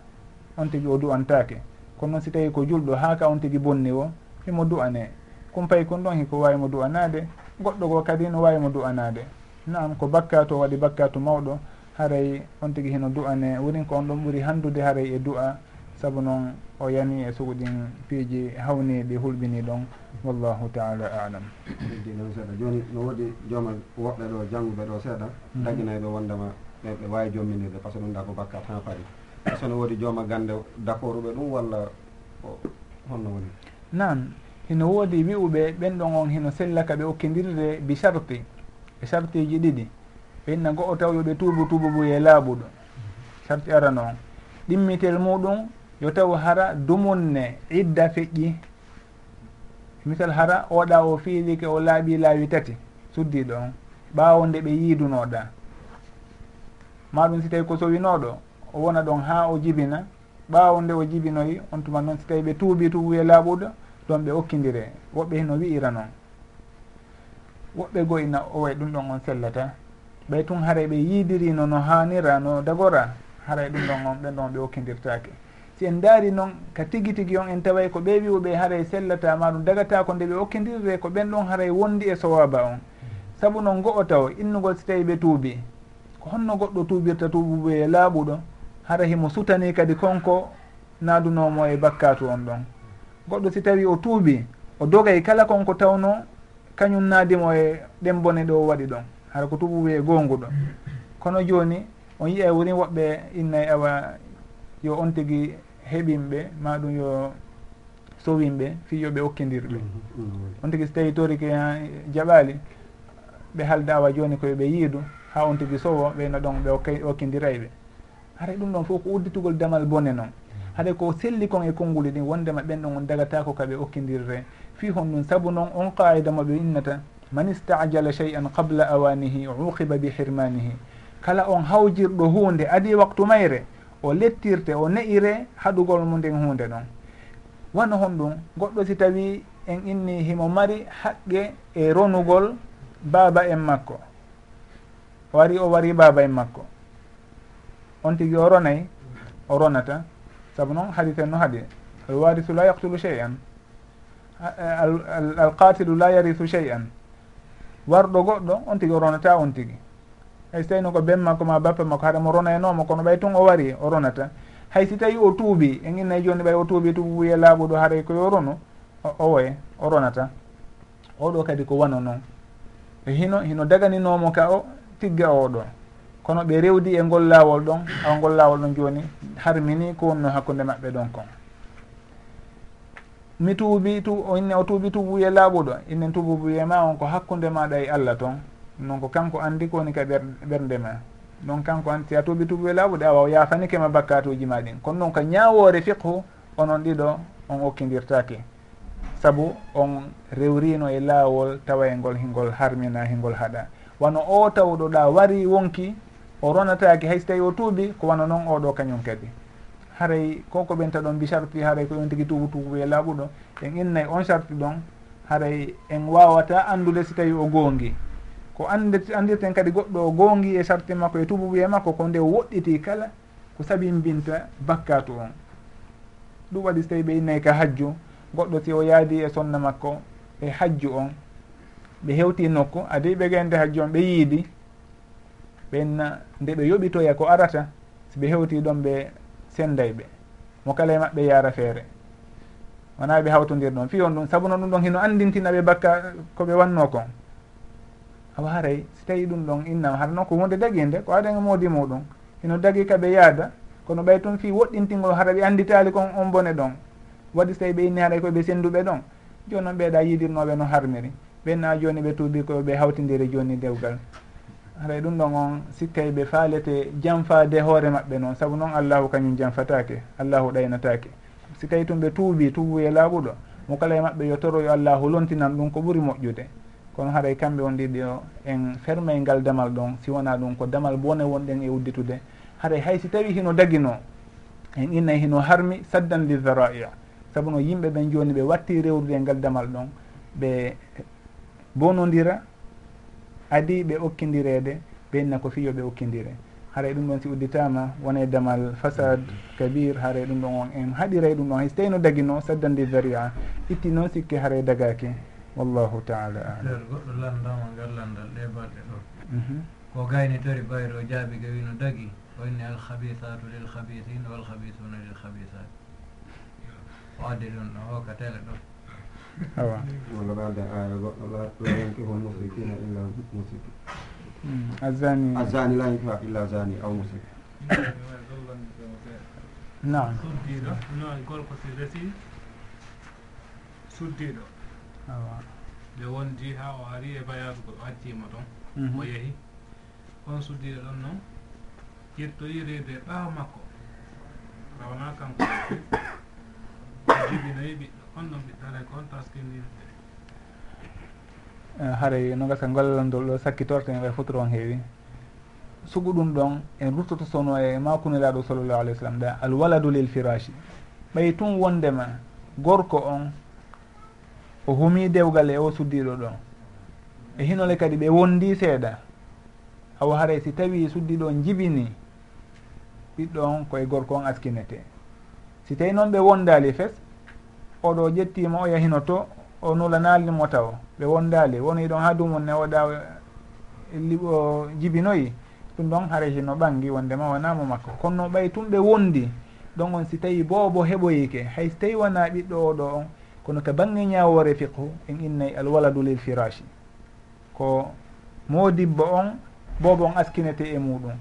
on tigi o du'antake kono noon si tawi ko julɗo ha ka on tigi bonni o himo du'ane. Kumpay kon ɗon hiko wawimo du'anade goɗɗo go kadi no wawimo du'anade nam ko bakkatu o waɗi bakkatu mawɗo haray on tigi hino du'ane. Wonin ko on ɗon ɓuuri handude haray e du'a saabu noon o yani e suguɗin piiji hawni ɗi hulɓini ɗon wallahu taala alam. Ɗiɗɗino seeɗa. Joni no woodi jooma woɓɓe ɗo jangguɓe ɗo seeɗa. Mm-hmm. Daginayɓe wondema ɓe ɓe wawi jomminirde par ce que ɗum ɗa ko bakkat han paari par ce que no woodi jooma gande d' accord uɓe ɗum walla honno woni? Nan hino woodi wi'uɓe ɓen ɗon on hino sella ka ɓe okkidirde bi charti e chartiji ɗiɗi. Ɓenna goɗo taw yoɓe tuubu tuububu ye laaɓuɗo. Charti arano on ɗimmitel muɗum yo taw hara dumunne idda feƴƴi. Misal hara oɗa o fiilike o laaɓi laawi tati suddiɗo on. Ɓawo nde ɓe yiidunoɗa. maɗum si tawi ko sowinoɗo o wona ɗon ha o jibina ɓawo nde o jibinoyi on tuma noon si tawi ɓe tuubi tubuye laaɓuɗo ɗon ɓe okkidire woɓɓe hino wi'ira noon. Woɓɓe go ina owoy ɗum ɗon on sellata. Ɓay tun haara ɓe yiidirino no hanira no dagora haray ɗum ɗon on ɓen ɗon ɓe okkidirtake si en daari noon ka tigi tigi on en taway ko ɓe wiwɓe haaray sellata maɗum dagata ko nde ɓe okkidirre ko ɓen ɗon haaray wondi e sowaba on. Saabu noon go'o taw innugol si tawi ɓe tuubi. ko honno goɗɗo tuubirta tuububoye laaɓuɗo hara himo sutani kadi konko naadunomo e bakkatu on ɗon. Goɗɗo si tawi o tuubi o dogay kala konko tawno kañum naadimo e ɗen bone ɗo o waɗi ɗon hara ko tuubuɓe e gonguɗo kono joni on yiya wurin woɓɓe innay awa yo on tigui heɓinɓe maɗum yo sowinɓe fiyoɓe okkidirɓe mm-hmm. on tigui so tawi torike ha eh, jaɓali ɓe halda awa joni koyeɓe yiidu. ha on tigui sowo ɓeyno ɗon ɓe hokkidira e ɓe. Haray ɗum ɗon fof ko udditugol damal bone noon haɗa ko selli kon e konnguli ɗin wondema ɓen ɗon on dagatako kaɓe okkidirre fi hon ɗum saabu noon on qaida mo ɓe innata man istajala chey an qabla awanihi uqiba bi hirmanihi. Kala on hawjirɗo hunde adi waktu mayre o lettirte o ne'ire haɗugol mu nden hunde ɗon wano hon ɗum goɗɗo si tawi en inni himo mari haqqe e ronugol baaba en makko. o ari o wari baba en makko. On tigui o ronay o ronata. Saabu noon haadi no haadi alwarisu la yaktulu chey an alqatilu la yarisu chey an warɗo goɗɗo on tigui o ronata on tigui hay so tawino ko ben makko ma bappa makko haɗa mo ronayanoma kono ɓay tun o wari o ronata. Hay si tawi o tuubi en innay joni ɓay o tuubi tubuye laaɓuɗo haɗay e koyo ronu o woye o ronata. Oɗo kadi ko wano noon. E hino hino daganinomo ka o tigga oɗo kono ɓe rewdi e ngol laawol ɗon aw ngol laawol ɗon jooni harmini ko wonno hakkude maɓɓe ɗon kon. Mi tuubi tu inne o tuubi tubuye laaɓuɗo innen tububuye ma on ko hakkunde maɗa e allah toon noon ko kanko anndi ko woni ka ɓernde ma. Ɗon kanko andi si a tuubi tubuye laaɓuɗe awa yafanike ma bakkatuji ma ɗin kono noon ko ñawore fiqhu onon ɗiɗo on okkidirtake saabu on rewrino e laawol tawa e ngol hingol harmina hingol haɗa wano o tawɗo ɗa wari wonki o ronataki hay so tawi o tuubi ko wano noon oɗo kañum kadi. Haray koko ɓenta ɗon mbi sarti haray ko yon tigui tuubu tuubu e laaɓuɗo en innay on sarti ɗon haray en wawata andude si tawi o gongi ko ande andirten kadi goɗɗo o gongi e sarti makko e tubuɓuye makko ko nde woɗɗiti kala ko sabimbinta bakkatu on. Ɗum waɗi so tawi ɓe innayi ka hajju goɗɗo si o yaadi e sonna makko e hajju on. ɓe hewti nokku adi ɓe gende ha joni ɓe yiidi ɓenna nde ɓe yoɓitoya ko arata so ɓe hewti ɗon ɓe senday ɓe. Mo kala e maɓɓe yaara feere. Wona ɓe hawtodir ɗon. Fi on ɗum sabu noon ɗum ɗon hino andintina ɓe bakka koɓe wanno kon. Awa haray so tawi ɗum ɗon innama hara noon ko hunde daguinde ko adanga moodi muɗum hino dagi kaɓe yaada kono ɓay toon fi woɗɗintingol hara ɓe anditali kon on bone ɗon. Waɗi so tawi ɓe inni haɗay koyeɓe senduɓe ɗon. Joni noon ɓeeɗa yidirnoɓe no harmiri ɓenna joni ɓe tuubi koyo ɓe hawtidiri joni dewgal. Haray e ɗum ɗon on sikkay ɓe faalete janfade hoore maɓɓe noon. Saabu noon allahu kañum janfatake allahu ɗaynatake sikkay tum ɓe tuubi tuubuye laaɓuɗo mo kala e maɓɓe yo toroyo allahu lontinan ɗum ko ɓuuri moƴƴude. Kono haray e kamɓe on ɗiɗi o en fermay ngal damal ɗon si wona ɗum ko damal bone wonɗen e udditude. Haray e hay si tawi hino dagino en innay hino harmi saddan li dharai' saabu no yimɓe ɓen joni ɓe watti rewrude e ngal damal ɗon ɓe bonodira adi ɓe okkidirede ɓenna ko fiyo ɓe okkidire haray ɗum ɗon si udditama wona e damal fasad kabir haray ɗum ɗon on en haɗiray ɗum ɗon. Hay so tawi no dagino saddandi varia itti noon sikke haray dagaki. Wallahu taala alam. Goɗɗo landama gallandal ɗe balɗe ɗo. Mhm. Ko gayni tori bayro jaabi ga wino dagi inni alhabisatu lilhabisin walhabisuna lilhabisat o addi ɗum ɗon tele ɗo. awa. Walla balde aya goɗɗo la yankihol musrikina illa musrik mm, azani. Azani la yankihak illa zani aw musrik naam. Suddiɗo noon gorko si resi suddiɗo awa. Nde wondi ha o ari e bayadu ko accima toon mhm. o yeehi on suddiɗo ɗon noon ƴettoyi reedu e ɓaawo makko. Rawana kanko. Jibinoyi ɓiɗɗo holno mbiɗa haray ko hol taskindinde eh, haray no gasa gollal ndol ɗo sakkitorte en futuro on heewi. Sugu ɗum ɗon en ruttoto sono e makuniraɗo sallllahu alayhi wa sallam da alwaladu lil firashi. Ɓay tun wondema gorko on o humi dewgal e o suddiɗo ɗon e hinole kadi ɓe wondi seeɗa. Awa haray si tawi suddiɗo on jibini ɓiɗɗo on koye gorko on askinete. Si tawi noon ɓe wondali fes oɗo ƴettima o yahino to o nula naalnimo taw ɓe wondali woni ɗon ha dumum ne oɗa e liɓo jibinoyi ɗum ɗon haray hino ɓangi wondema wonamo makko kono ɓay tum ɓe wondi ɗon on si tawi boobo heɓoyike. Hay so tawi wona ɓiɗɗo oɗo on kono ka bangge ñawore fiqhu en innayi alwaladu lil firashi. Ko modibbo on boobo on askinete e muɗum.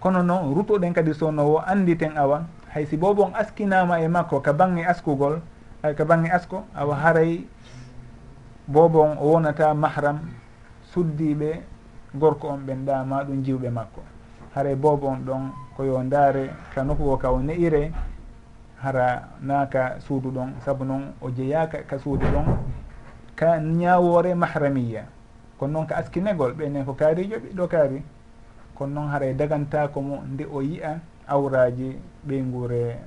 Kono noon rutoɗen kadi sownowo anditen awa hay si boobo on askinama e makko ka bangge askugol ay to banggue asko awa haray bobon o wonata mahram suddiɓe gorko on ɓen ɗa ma ɗum jiwɓe makko. Haray bobo on ɗon koyo ndaare ka nokku o ka o ne'ire hara naaka suudu ɗon saabu noon o jeeyaka ka suudu ɗon ka ñawore mahramiya kono noon ka askinegol ɓenne ko kaarijo ɓiɗɗo kaari. Kono noon haray dagantako mo nde o yiya awraji ɓeygure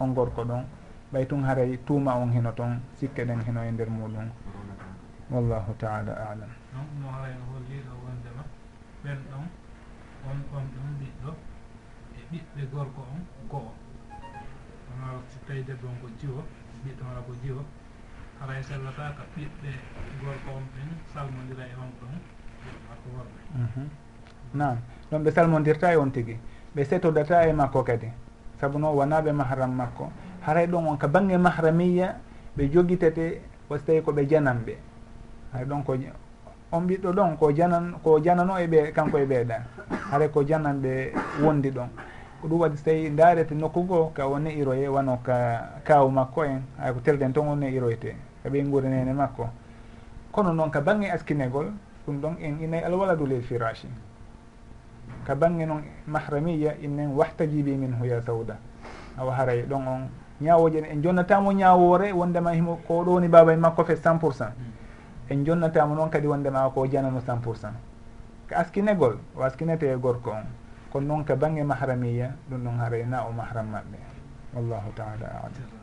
on gorko ɗon. ɓay tun haray tuuma on hino toon sikke ɗen hino e nder muɗum. Wallahu taala alam. Ɗon no haray holliɗo wondema ɓen ɗon on on ɗum ɓiɗɗo e ɓiɓɓe gorko on go'o. On ara so tawi debbo on ko jiwo ɓiɗɗo wala ko jiwo. Haray sellata ka ɓiɓɓe gorko on ɓen salmodira e on ɗon ako worɓe. Mhm. Nam ɗon ɓe salmodirta e on tigui ɓe setodata e makko kadi. Saabu noon wona ɓe mahram makko. haray ɗon on ka bange mahramiya ɓe jogitate wasi tawi koɓe jananɓe hay ɗon ko on ɓiɗɗo ɗon ko janan ko janano e ɓe kanko e ɓeeɗa haray ko jananɓe wondi ɗon. Ko ɗum waɗi so tawi darete nokku goo ka o ne'iroye wano ka kaw makko en. Hay ko telɗen ton o ne'iroyte ka ɓen guure nene makko. Kono noon ka bange askinegol ɗum ɗon en inayi alwaladu lil firashi ka bange noon mahramiya innen wahtajibi min huya sawda. Awa haray ɗon on ñawoje en jonnatamo ñawore wondema himo ko ɗo woni baba makko fe cent pour cent. En jonnatamo noon kadi wondema ko janano cent pour cent. Ko askinegol o askinete e gorko on. Kono noon ka banggue mahramiya ɗum ɗon harayna o mahram maɓɓe. Wallahu taala alam.